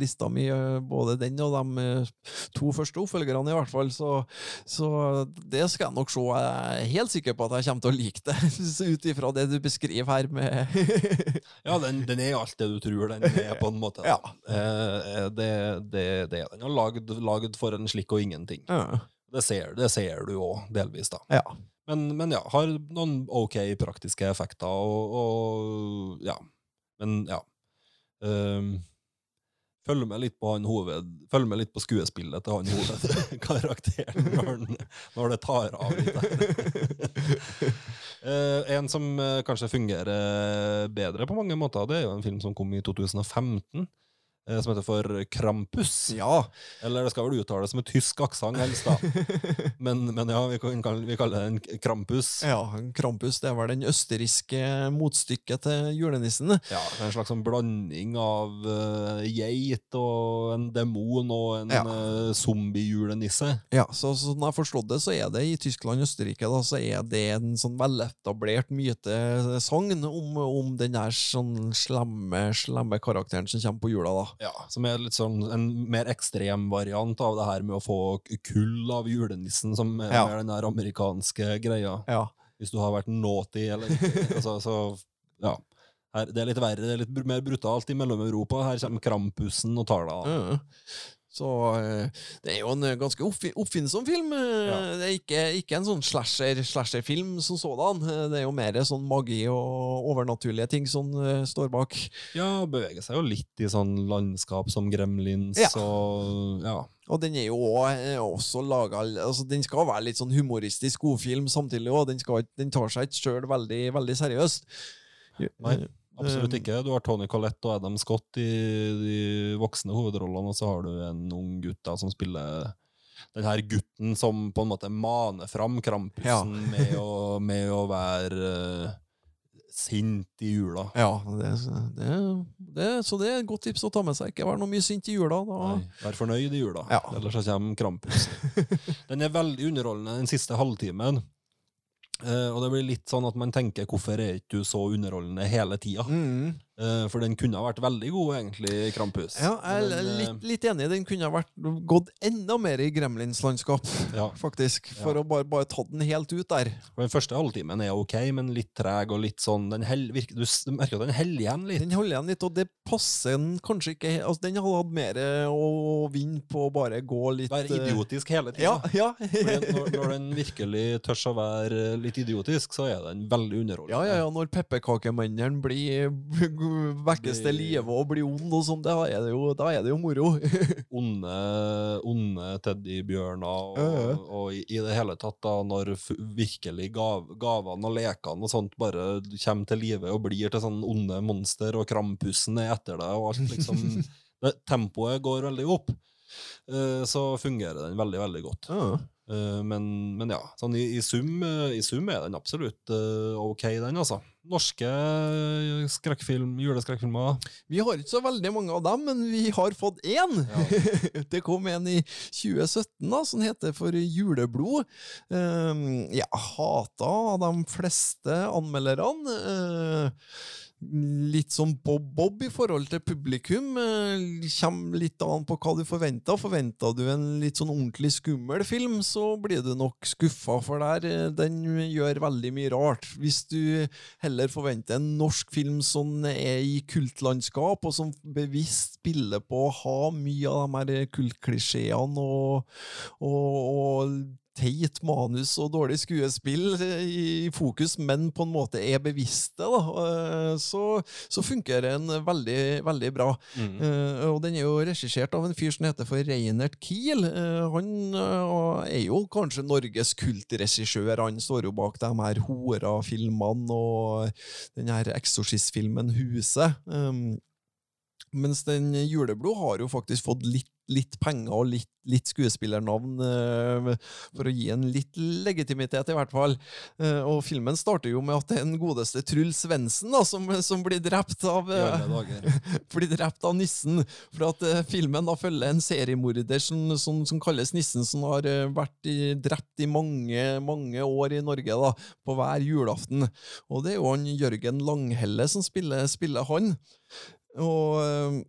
lista mi. eh, Både den og de eh, to første oppfølgerne, i hvert fall. Så, så det skal jeg nok se. Jeg er helt sikker på at jeg kommer til å like det, ut ifra det du beskriver her. med Ja, den, den er alt det du tror den er, på en måte. Ja. Eh, det, det, det er den. har lagd, lagd for en slikk og ingenting. Ja. Det ser, det ser du òg, delvis, da. ja. Men, men ja, har noen ok praktiske effekter, og, og ja. Men ja. Um, følger med litt på han hoved Følger med litt på skuespillet til han hovedkarakteren når, når det tar av. Eh, en som eh, kanskje fungerer bedre på mange måter, det er jo en film som kom i 2015. eh, Som heter for Krampus. ja. Eller det skal vel uttales med tysk aksent, helst. da. Men, men ja, vi, kan, vi kaller det en Krampus. Ja, Krampus det er vel den østerrikske motstykket til julenissen. Ja, En slags sånn blanding av uh, geit og en demon og en Ja. uh, zombie-julenisse. Ja, så sånn jeg har forstått det, så er det i Tyskland og Østerrike da, så er det en sånn veletablert mytesagn om, om den der sånn slemme, slemme karakteren som kommer på jula. da. Ja, Som er litt sånn en mer ekstrem variant av det her med å få kull av julenissen, som er Ja. den der amerikanske greia. Ja. Hvis du har vært naughty eller altså, så, ja. Her, det er litt verre, det er litt mer brutalt i Mellom-Europa. Her kommer Krampusen og tar deg av. Ja. Så eh, det er jo en ganske oppfinnsom film. eh, Ja. Det er ikke, ikke en sånn slasher, slasherfilm som sådan. Eh, Det er jo mer sånn magi og overnaturlige ting som står bak. Ja, beveger seg jo litt i sånn landskap som Gremlins Ja. og ja. Og den er jo også, laga altså Den skal være litt sånn humoristisk godfilm samtidig, òg. den, den tar seg ikke sjøl veldig, veldig seriøst. Nei. Absolutt Um, ikke. Du har Tony Collette og Adam Scott i de voksne hovedrollene, og så har du en ung gutt da, som spiller den her gutten som på en måte maner fram Krampusen Ja. med, å, med å være uh, sint i jula. Ja, det, det, det, så det er et godt tips å ta med seg. Ikke være noe mye sint i jula. Nei, Vær fornøyd i jula, Ja. ellers så kommer Krampusen. Den er veldig underholdende den siste halvtimen. Eh, og det blir litt sånn at man tenker hvorfor er ikke du så underholdende hele tida? Mm. Eh, for den kunne ha vært veldig god, egentlig, Krampus. Ja, jeg er eh, litt, litt enig. Den kunne ha vært gått enda mer i Gremlins-landskap, Ja. faktisk. For å bare, bare ta den helt ut der. For Den første halvtimen er ok, men litt treg og litt sånn den hell, virker, Du merker at den holder igjen litt. Den holder igjen litt, og det passer den kanskje ikke altså, Den hadde hatt mer å vinne på å bare gå litt Være eh, idiotisk hele Ja, tida. ja. når, når den virkelig tør å være litt idiotisk, så er den veldig underholdende. Ja, ja, ja, når pepperkakemenneren blir vekkes til live og blir ond og sånn, da da er det jo moro. onde, onde teddybjørner og, ja. og i, i det hele tatt, da, når virkelig gav, gavene og lekene og sånt bare kommer til live og blir til sånn onde monster, og krampussen er etter deg, og alt liksom det, Tempoet går veldig opp. Eh, så fungerer den veldig, veldig godt. Ja. Eh, men, men ja, sånn i, i, sum, eh, i sum er den absolutt ok, den, altså. Norske skrekkfilm, juleskrekkfilmer? Vi har ikke så veldig mange av dem, men vi har fått én. det kom en i 2017 da, som heter for Juleblod. Um, jeg hata de fleste anmelderne. Uh, litt sånn Bob-Bob i forhold til publikum. kjem Kommer litt an på hva du forventer. Forventer du en litt sånn ordentlig skummel film, så blir du nok skuffa, for der eh, den gjør veldig mye rart. Hvis du heller forventer en norsk film som er i kultlandskap, og som bevisst spiller på å ha mye av de her kultklisjeene og, og, og teit manus og dårlig skuespill i fokus, men på en måte er bevisste, da, eh, så, så funker den veldig, veldig bra. Mm. Eh, og den er jo regissert av en fyr som heter for Reinert Kiel. Eh, han er jo kanskje Norges kultregissør. Han står jo bak de her Hora-filmene og den her eksorsistfilmen Huset. Um, mens den Juleblod har jo faktisk fått litt, litt penger og litt, litt skuespillernavn eh, for å gi en litt legitimitet, i hvert fall. Eh, og filmen starter jo med at det er den godeste Truls Svendsen som, som blir drept av eh, blir drept av nissen. For at filmen da følger en seriemorder som, som, som kalles Nissen, som har vært i, drept i mange, mange år i Norge da, på hver julaften. Og det er jo han Jørgen Langhelle som spiller, spiller han. Og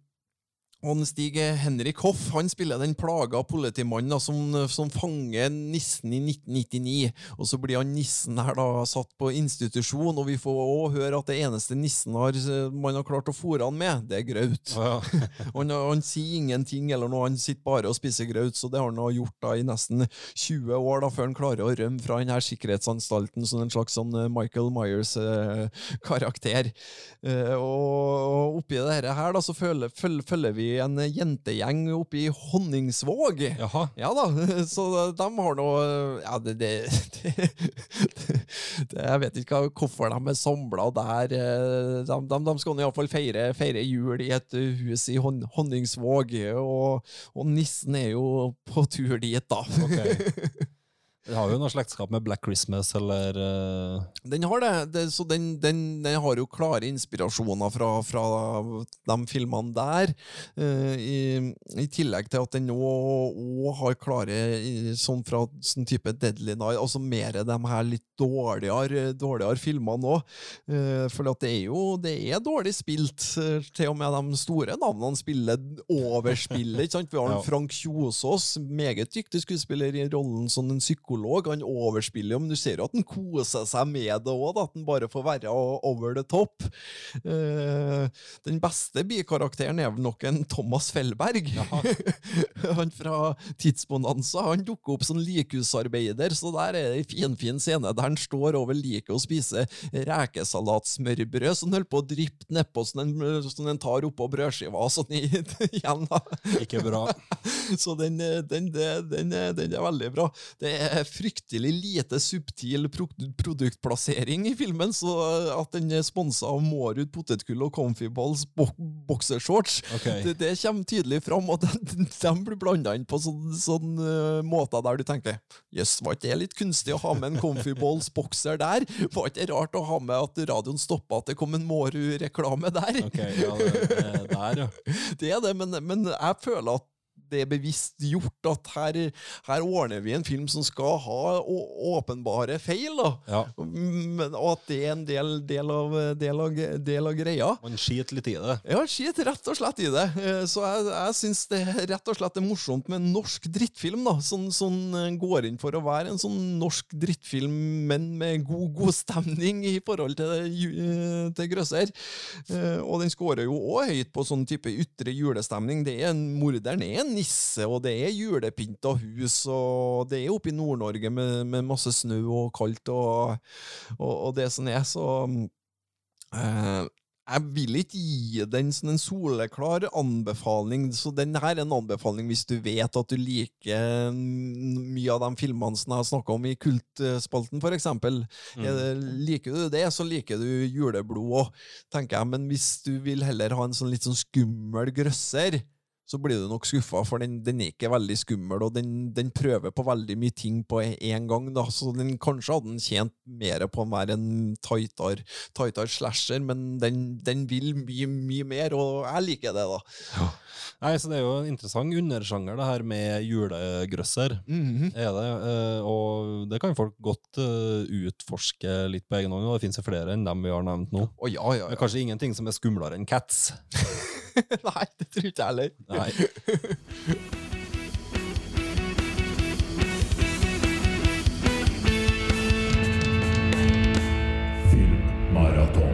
og Stig Henrik Hoff han spiller den plaga politimannen som, som fanger nissen i 1999. Og så blir han nissen her da satt på institusjon, og vi får òg høre at det eneste nissen har, man har klart å fôre han med, det er graut. Ja. Han, han sier ingenting, eller noe, han sitter bare og spiser graut, så det har han gjort da i nesten 20 år, da, før han klarer å rømme fra denne sikkerhetsanstalten som en slags sånn eh, Michael Myers-karakter. Eh, og oppi dette her da, så følger, følger, følger vi en jentegjeng oppe i Honningsvåg. Jaha. Ja da, så de har noe Ja, det, det, det, det Jeg vet ikke hvorfor de er samla der. eh, De, de, de skal nå iallfall feire, feire jul i et hus i Hon, Honningsvåg, og, og nissen er jo på tur dit, da. Ok. Det har jo noe slektskap med Black Christmas, eller uh... Den har det, det så den, den, den har jo klare inspirasjoner fra, fra de filmene der. Uh, i, I tillegg til at den nå også har klare sånn fra sånn type Deadly Night, altså mer de her litt dårligere, dårligere filmene òg. Uh, for at det er jo det er dårlig spilt. eh, til og med de store navnene spiller overspillet. Vi har Ja. Frank Kjosås, meget dyktig skuespiller i rollen som en psykolog. Han overspiller jo, men du ser jo at han koser seg med det òg, at han bare får være over the top. Uh, den beste bikarakteren er vel nok en Thomas Fellberg. han fra Tidsbonanza. Han dukker opp som likhusarbeider, så der er det en finfin scene der han står over liket og spiser rekesalatsmørbrød som holder på å dryppe nedpå, som den, sånn tar oppå brødskiva sånn i, igjen. da. Ikke bra. Så den, eh, den, den, den, er- den er veldig bra. Det er fryktelig lite subtil pro produktplassering i filmen, så at den er sponsa av Mårud potetgull og Comfy Balls boksershorts, okay. det, det kommer tydelig fram, og de, de blir blanda inn på sånn, sånn uh, måter der du tenker jøss, var ikke det litt kunstig å ha med en Comfy Balls bokser der? Var ikke det rart å ha med at radioen stoppa at det kom en Mårud-reklame der? Ok, ja, det, det der, ja. Det er det, men, men jeg føler at det er bevisst gjort at her, her ordner vi en film som skal ha åpenbare feil, da. ja. Men, og at det er en del, del, av, del, av, del av greia. Man skiter litt i det. Ja, skiter rett og slett i det. Eh, Så jeg, jeg syns det rett og slett er morsomt med en norsk drittfilm, da. Som, som eh, går inn for å være en sånn norsk drittfilm, men med god, god stemning i forhold til, eh, til grøsser. Og den scorer jo òg høyt på sånn type ytre julestemning. Det er en, morderen er en nisse, og det er julepynta hus, og det er oppe i Nord-Norge med, med masse snø og kaldt og, og, og det som er, så eh, jeg vil ikke gi den som en soleklar anbefaling, så den her er en anbefaling hvis du vet at du liker mye av de filmene som jeg har snakka om i Kultspalten, for eksempel. Mm. Det- Liker du det, så liker du Juleblod òg, tenker jeg. Men hvis du vil heller ha en sånn litt sånn skummel grøsser, så blir du nok skuffa, for den, den er ikke veldig skummel, og den, den prøver på veldig mye ting på én gang. da, så den Kanskje hadde den tjent mer på å være en tightere, tightere slasher, men den, den vil mye, mye mer, og jeg liker det, da. Nei, så Det er jo en interessant undersjanger, det her med julegrøsser. Mhm. Er det, eh, og det kan folk godt eh, utforske litt på egen hånd. og Det finnes jo flere enn dem vi har nevnt nå. Oh, ja, ja, Men ja. kanskje ingenting som er skumlere enn Cats. Nei, det tror ikke jeg heller. Nei. Filmmaraton.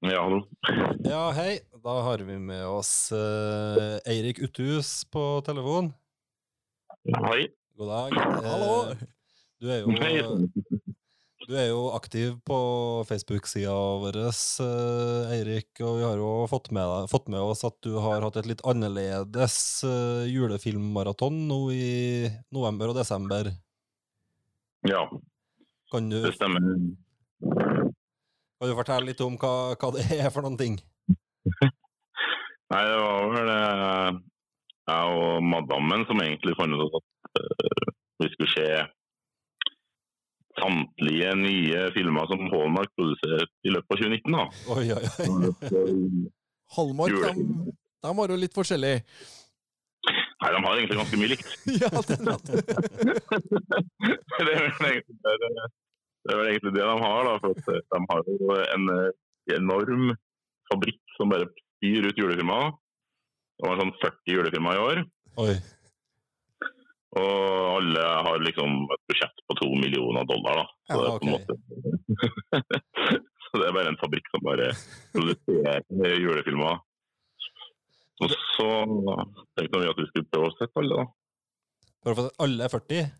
Ja, hallo. Ja, hei. Da har vi med oss eh, Eirik Uthus på telefon. Hei. God dag. Eh, Hallo. Du er jo, du er jo aktiv på Facebook-sida vår, eh, Eirik. Og vi har jo fått med, deg- fått med oss at du har hatt et litt annerledes eh, julefilmmaraton nå i november og desember. Ja, Kan du, det stemmer. kan du fortelle litt om hva, hva det er for noen ting? Nei, det var vel eh, jeg og madammen som egentlig fant ut at vi skulle se samtlige nye filmer som Hallmark produserte i løpet av 2019. da. Oi, oi, oi. Hallmark, de, de har jo litt forskjellige. Nei, de har egentlig ganske mye likt. ja, det er sant. det, er vel egentlig, det, er- vel egentlig det de har, da. For at de har jo en eh, enorm fabrikk som bare spyr ut julefilmer. Det var sånn 40 julefilmer i år. oi. Og alle har liksom et budsjett på to millioner dollar. da. Så, Ja, det er på en måte... så det er bare en fabrikk som bare produserer julefilmer. Og så tenkte vi at vi skulle prøve å sette alle, da. For å få alle er 40?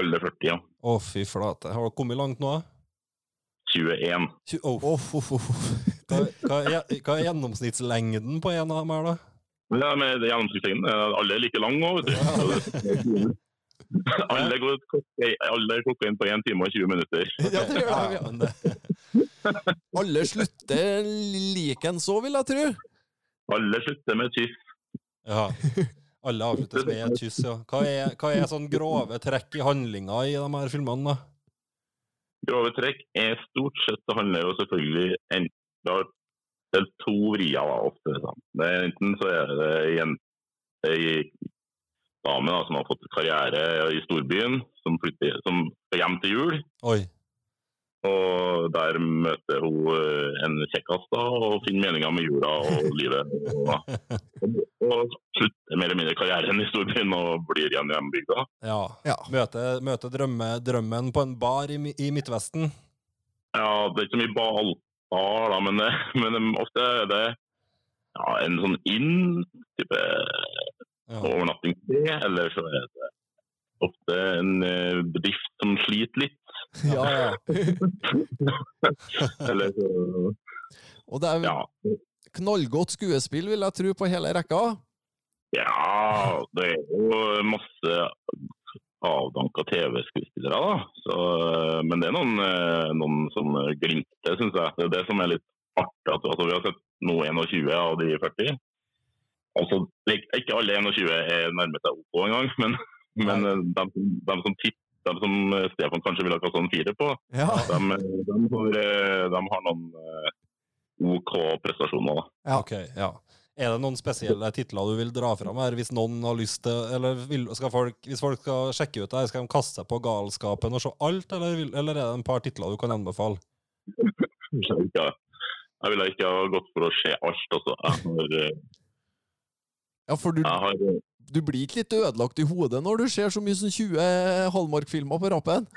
Alle 40, ja. Å, fy flate. Har dere kommet langt nå? 21. Oh. oh, oh, hva, hva, er, hva er gjennomsnittslengden på en av dem her, da? Men ja, med gjennomsnittslengden alle er like lange òg, vet du. alle går alle klokker inn på 1 time og 20 minutter. Ja, det gjør de, ja. Alle slutter likens så, vil jeg tro. Alle slutter med kyss. ja. Alle avsluttes med et kyss, ja. Hva er, hva er sånn grove trekk i handlinga i de her filmene, da? Grove trekk er stort sett det handler jo selvfølgelig enten det er to vrier da, ofte. Da. Det er enten så er det en ei dame da, som har fått karriere i storbyen, som, flytter, som hjem til jul. Oi. Og der møter hun eh, en kjekkas da, og finner meninga med jula og livet. Og, og, slutter mer eller mindre karrieren i storbyen og blir igjen i hjembygda. Ja. Ja. Møter, møte drømme, drømmen på en bar i, i Midtvesten. Ja, det er ikke så mye ballbar, da, men, men ofte er det ja, en sånn inn-type Ja. overnatting eller så er det ofte en eh, bedrift som sliter litt. Ja, ja. Eller så Og det er ja. knallgodt skuespill, vil jeg tro, på hele rekka. ja, det er jo masse avdanka TV-skuespillere, da. Så, eh, men det er noen, eh, noen som glimter, syns jeg. Det er det som er litt artig. at- Altså, vi har sett nå 21 av de 40. Altså, ikke alle 21 er nærmet seg OK engang, men, men eh, de, de som de som Stefan kanskje ville ha kastet en fire på, Ja. de, de, har, de har noen OK prestasjoner. da. Ja. Ok, ja. Er det noen spesielle titler du vil dra fram her, hvis noen har lyst til Eller vil, skal folk, hvis folk skal sjekke ut det her, skal de kaste seg på galskapen og se alt, eller, vil, eller er det en par titler du kan anbefale? Jeg ville ikke, jeg ville ikke ha gått for å se alt. Altså. Jeg har, eh, ja, for du, jeg har du blir ikke litt ødelagt i hodet når du ser så mye som 20 Hallmark-filmer på rappen?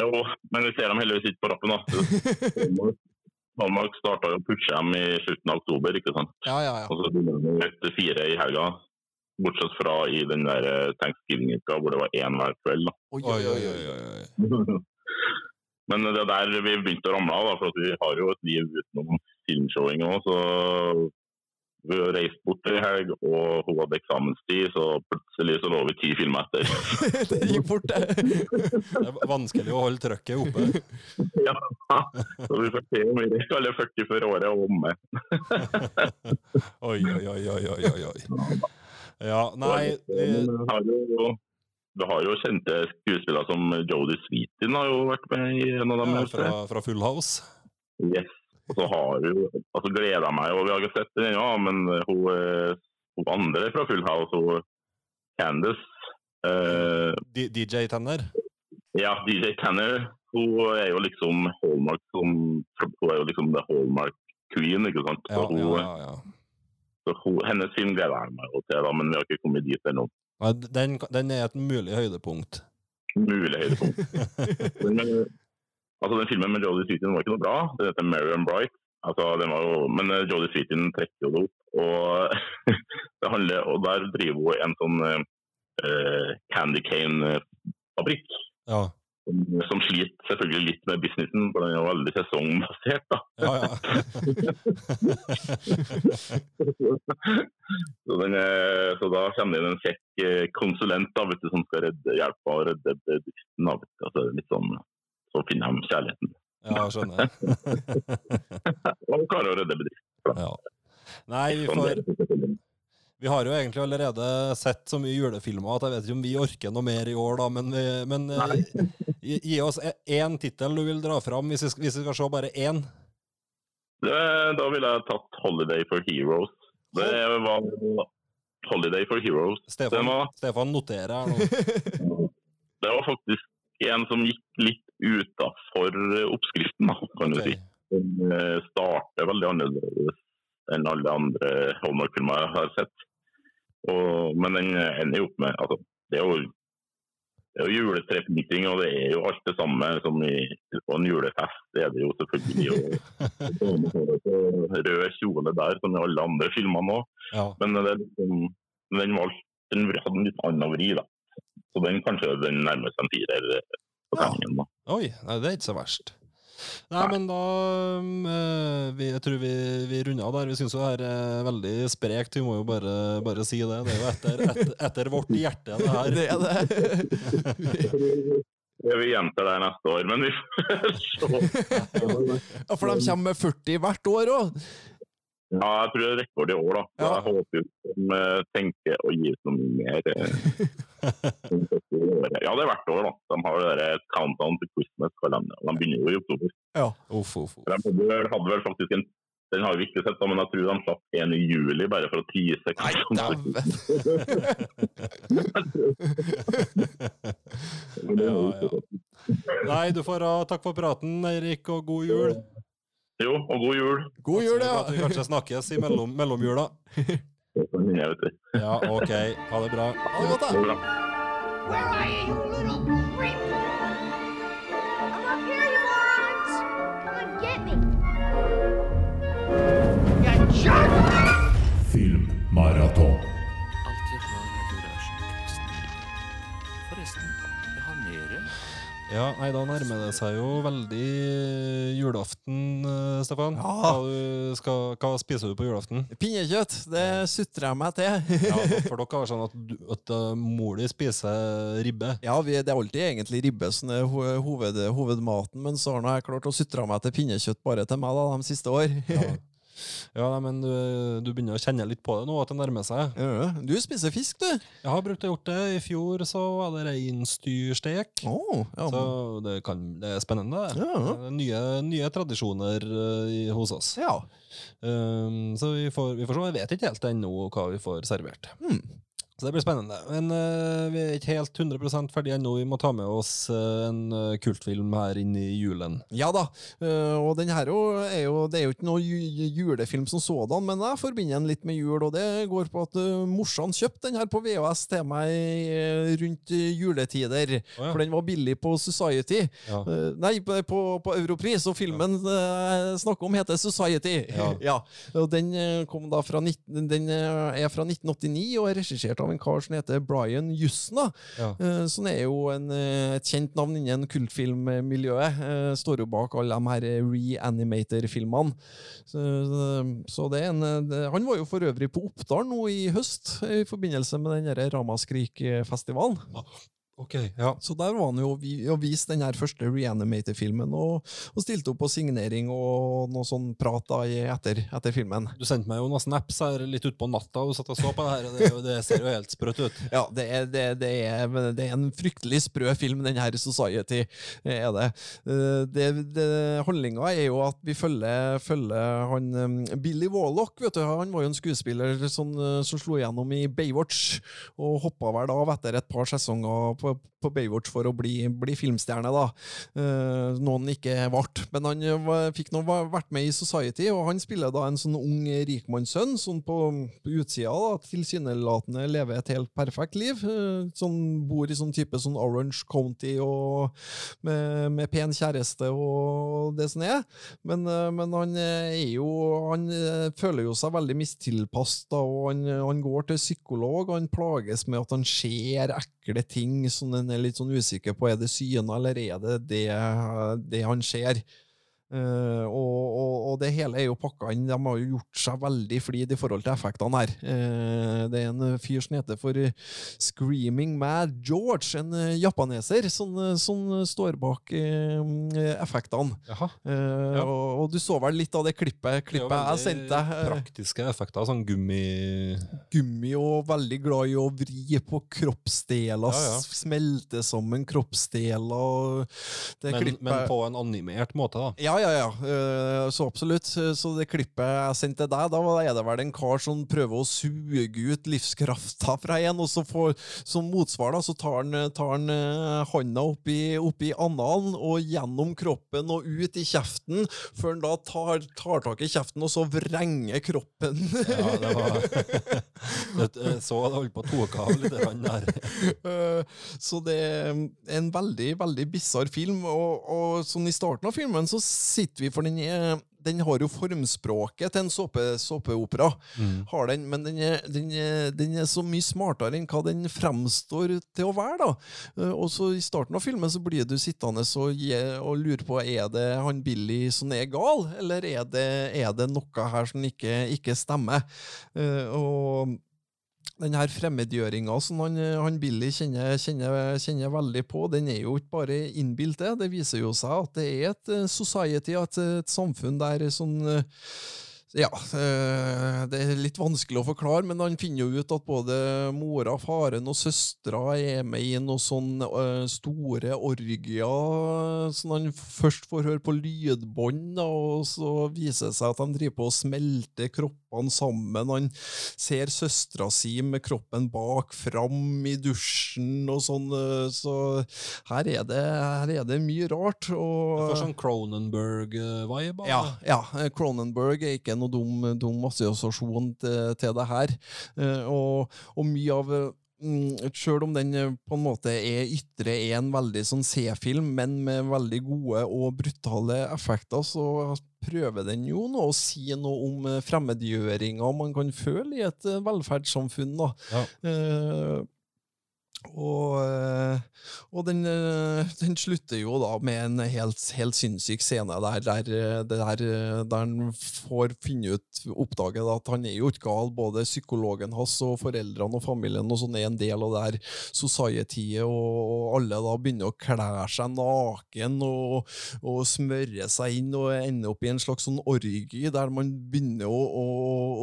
Jo, men vi ser dem heldigvis ikke på rappen. da. Danmark starta jo pushe dem i slutten av oktober, ikke sant. Ja, ja, ja. Og så begynner de etter fire i helga. Bortsett fra i den der eh, Thanksgiving-uka hvor det var én hver kveld. da. Oi, oi, oi, oi. Men det er der vi begynte å ramle av, for vi har jo et liv utenom filmshowing òg. Så vi har reist bort ei helg, og hun hadde eksamenstid, så plutselig så lå vi ti filmer etter. det gikk fort, det. Det er vanskelig å holde trøkket oppe. ja, så vi får se om vi rekker alle 40 før året er omme. Oi, oi, oi, oi, oi, oi. Ja, nei har jo, vi har jo kjente skuespillere som Jodie Sweetin har jo vært med i en av dem. ja, fra, fra Full House. Yes. Og så har jo altså jeg meg, og vi har ikke sett den ennå, men hun, eh, hun andre fra Full House, hun Candice eh, DJ Tanner? Ja, DJ Tanner. Hun er jo liksom Hallmark som Hun er jo liksom the Hallmark queen, ikke sant. Ja, Så hun, ja, ja, ja. Så hun, hennes film gleder jeg meg til, da, men vi har ikke kommet dit ennå. Den, den er et mulig høydepunkt. Mulig høydepunkt. men, eh, altså, den filmen med Jodie Sweetin var ikke noe bra. Den heter Marion Bright. Altså, den var jo, men uh, Jodie Sweetin trekker jo det opp. Og, det handler, og der driver hun en sånn uh, candy cane-fabrikk. Ja, Som, som sliter selvfølgelig litt med businessen, for den er veldig sesongbasert. da. ja. ja. så, den så da kommer det inn en kjekk konsulent da, vet du, som skal redde, hjelpe å redde bedriften. Da, vet du. Altså, litt sånn, så finner de kjærligheten. ja skjønner. Og klarer å redde bedriften. Ja. Nei, vi Sånn får. Vi har jo egentlig allerede sett så mye julefilmer at jeg vet ikke om vi orker noe mer i år, da, men, vi, men eh, gi, gi oss e- én tittel du vil dra fram, hvis vi, hvis vi skal se bare én. Det, da ville jeg tatt 'Holiday for Heroes'. Det var 'Holiday for Heroes'. Stefan, var- Stefan noterer her nå. Det var faktisk en som gikk litt utafor oppskriften, da, kan du Ok. si. Den eh, starter veldig annerledes enn alle andre Hallmark-filmer jeg har sett. Og, men den ender jo opp med altså, Det er jo, det er jo juletrepynting, og det er jo alt det samme som i, på en julefest. Det er det jo selvfølgelig. Og, rød kjole der, som i alle andre filmer nå. Ja. Men det liksom, den, valgte, den hadde en litt annen vri, da. Så den kanskje den nærmer seg en firer på terningen. da. Oi, nei, det er ikke så verst. Nei, men da um, eh, vi, Jeg tror vi, vi runder av der. Vi syns jo det her er veldig sprekt. Vi må jo bare, bare si det. Det er jo etter, etter, etter vårt hjerte, det her. Det er det. Ja, Vi gjentar det neste år, men vi får se. Ja, for de kommer med 40 hvert år òg. Ja, jeg tror det er rekord i år, da. Så Ja. Jeg håper jo de eh, tenker å gi ut noe mer. eh, enn 40 i året. Ja, det er hvert år, da. De har det der countdown til Christmas-kalender. De begynner jo i oktober. Uff, uff, uff. De hadde vel, hadde vel faktisk en den har vi ikke sett, da, men jeg tror de slapp en i juli, bare for å tease. Nei, dæven! Ja, ja. Nei, du får ha takk for praten, Eirik, og god jul. Jo, og god jul. God jul, ja. At vi kanskje snakkes i mellom, mellomjula. Ja, OK. Ha det bra. Ha det godt, da. er bra. Where are you little creep? I'm up here, you morons! Come and get me! You jerk! Filmmaraton. Ja, nei, Da nærmer det seg jo veldig julaften, eh, Stefan. Ja. Hva, skal, hva spiser du på julaften? Pinnekjøtt, det sutrer jeg meg til. Ja, For dere har sånn at, at uh, mor di spiser ribbe. Ja, vi, det er alltid egentlig ribbe som er hoved, hovedmaten, men så har jeg klart å sutre meg til pinnekjøtt bare til meg da, de siste år. Ja, ja men du, du begynner å kjenne litt på det nå, at det nærmer seg. Ja, Du spiser fisk, du. Jeg har brukt å gjort det. I fjor så var det reinsdyrstek. Oh, ja. Så det, kan, det er spennende. Ja. Nye, nye tradisjoner eh, i, hos oss. ja. Um, så vi får, vi får se. Jeg vet ikke helt ennå hva vi får servert. Hmm. Så det blir spennende. Men uh, vi er ikke helt 100% ferdige ennå. Vi må ta med oss uh, en uh, kultfilm her inn i julen. Ja da, og den her er jo, det er jo ikke noe julefilm som sådan, men jeg forbinder den litt med jul, og det går på at morsan kjøpte den her på VHS til meg rundt juletider, Oh, ja. for den var billig på Society. Ja. Nei, på, på, Europris, og filmen jeg snakker om heter Society. Ja. og den kom da fra 19, den er fra 1989 og er regissert av en kar som heter Brian Jusna. Ja. eh, Som er jo en, eh, et kjent navn innen kultfilmmiljøet. eh, Står jo bak alle de her Reanimator-filmene. Så, så det en Han var jo for øvrig på Oppdal nå i høst, i forbindelse med den Ramaskrik-festivalen. Ok, ja. Så der var han jo og vi- og viste den her første Reanimator-filmen, og, og stilte opp på signering og noe sånn prat da i- etter, etter filmen. Du sendte meg jo noen snaps her litt utpå natta og satt og så på det her, og det, det ser jo helt sprøtt ut. Ja, det er, det, det, er, det er en fryktelig sprø film, den her Society. er det. Eh, det, det Handlinga er jo at vi følger, følger han um, Billy Warlock. vet du, Han var jo en skuespiller sånn, eh, som slo igjennom i Baywatch, og hoppa vel av etter et par sesonger på, på Baywatch for å bli, bli filmstjerne. da. Uh, noen ikke ble. Men han eh, var, fikk nå vært med i Society, og han spiller da en sånn ung rikmannssønn sånn på, på utsida. da, Tilsynelatende lever et helt perfekt liv. Uh, Sånn, bor i sånn type sånn Orange County og med, med pen kjæreste og det som er. Men, uh, men han er jo Han føler jo seg veldig mistilpass, da, og han, han går til psykolog, og han plages med at han ser ekle ting som en er litt sånn usikker på. Er det syne, eller er det det, det han ser? Eh, og, og, og det hele er jo pakka inn. De har jo gjort seg veldig flid i forhold til effektene her. Uh, det er en fyr som heter for eh, Screaming Mad George, en eh, japaneser, som, eh, som står bak uh, effektene. Jaha. Eh, Ja. og, og du så vel litt av det klippet, Det er jeg sendte deg. eh, Praktiske effekter, sånn gummi... gummi og veldig glad i å vri på kroppsdeler, Ja, ja. smelte sammen kroppsdeler. Det Men, klippet, men på en animert måte, da. Ja, ja, ja. eh, Så absolutt. Så det klippet jeg sendte deg, da er det vel en kar som prøver å suge ut livskrafta fra en, og så får, som motsvar da, så tar han, tar han hånda handa opp i, opp i analen og gjennom kroppen og ut i kjeften, før han da tar, tar tak i kjeften og så vrenger kroppen. Ja, det var Jeg så det holdt på å toke av litt der. Eh, Så det er en veldig, veldig bisarr film, og, og sånn i starten av filmen så sitter vi, for den er den har jo formspråket til en såpeopera, såpe mm. men den er, den, er, den er så mye smartere enn hva den fremstår til å være. da. Eh, Og så I starten av filmen så blir du sittende og, og lure på er det han Billy som er gal, eller er det, er det noe her som ikke, ikke stemmer. Eh, og den her fremmedgjøringa som han, han Billy kjenner, kjenner, kjenner veldig på, den er jo ikke bare innbilt, det. Det viser jo seg at det er et eh, society, et, et samfunn der sånn eh, ja, eh, det er litt vanskelig å forklare, men han finner jo ut at både mora, faren og søstera er med i noen sånne eh, store orgier som han først får høre på lydbånd, og så viser det seg at de driver på å smelte kroppene sammen. Han ser søstera si med kroppen bak fram i dusjen og sånn, eh, så her er det, her er det mye rart. Og, det får sånn Cronenberg-vibe. ja, ja, eh, Cronenberg er ikke noe dum, dum assosiasjon til, til det her. Eh, og, og mye av mm, Selv om den på en måte er ytre er en veldig sånn C-film, men med veldig gode og brutale effekter, så prøver den jo nå å si noe om eh, fremmedgjøringa man kan føle i et eh, velferdssamfunn. da. Ja. Og, eh, og den, eh, den slutter jo da med en helt, helt sinnssyk scene der, der, eh, der, der han får finne ut, oppdage at han er jo ikke gal. Både psykologen hans og foreldrene og familien og sånn er en del av det her societyet, og, og alle da begynner å kle seg naken og, og smøre seg inn og ender opp i en slags sånn orgi der man begynner å, å,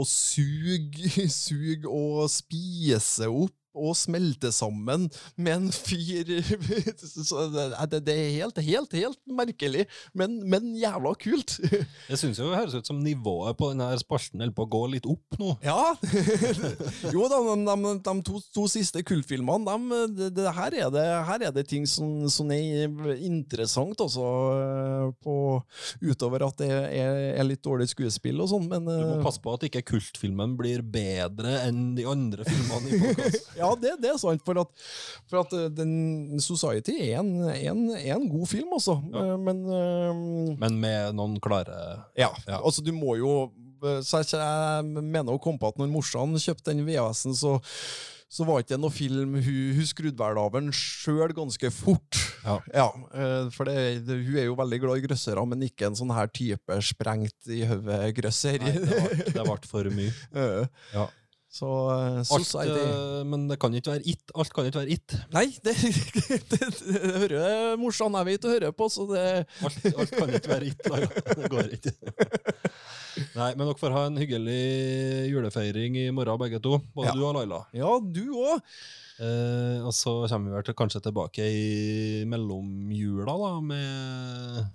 å suge, suge og spise opp og smelte sammen med en fyr det, det er helt, helt, helt merkelig, men, men jævla kult. Jeg syns jo det høres ut som nivået på denne spalten holder på å gå litt opp nå. Ja! jo da, de, de, de to, to siste kultfilmene, de, de, det, her, er det, her er det ting som, som er interessant, også, på, utover at det er, er litt dårlig skuespill og sånn, men Du må eh, passe på at ikke kultfilmen blir bedre enn de andre filmene i podkast. Ja, det, det er sant, for at, for at eh, den Society er en, en, en god film, altså. Ja. Men eh, Men med noen klare ja, Ja. altså du må jo Så jeg, jeg mener å komme på at når morsan kjøpte den VHS-en, så så var ikke det noe film. Hun, hun skrudde vel av den sjøl ganske fort. Ja. ja For det, det, hun er jo veldig glad i grøssere, men ikke en sånn her type sprengt i hodet-grøsser. Det ble- for mye. Eh, Ja. Så uh, Alt, Society eh, men det kan ikke være it. Alt kan ikke være it. Nei, det, det, det, det hører morsan jeg vet å høre på, så det Alt, alt kan ikke være it, Laila. Det går ikke. Nei, men dere får ha en hyggelig julefeiring i morgen, begge to. Både Ja. du og Laila. Ja, du òg. Eh, og så kommer vi vel til, kanskje tilbake i mellomjula, da, med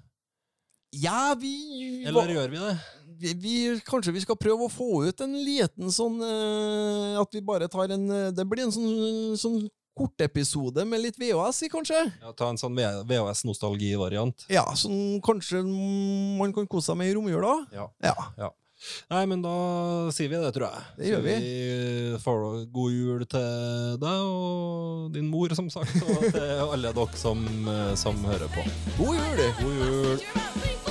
Ja, vi Eller gjør vi det? Vi, vi, kanskje vi skal prøve å få ut en liten sånn uh, At vi bare tar en eh, Det blir en sånn, sånn kortepisode med litt VHS i, kanskje? Ja, ta en sånn VHS-nostalgivariant. Ja, som kanskje man kan kose seg med i romjula? Ja. Ja. Nei, men da sier vi det, tror jeg. Det gjør vi. vi får god jul til deg og din mor, som sagt, og til alle dere som, eh, som hører på. God jul! God jul!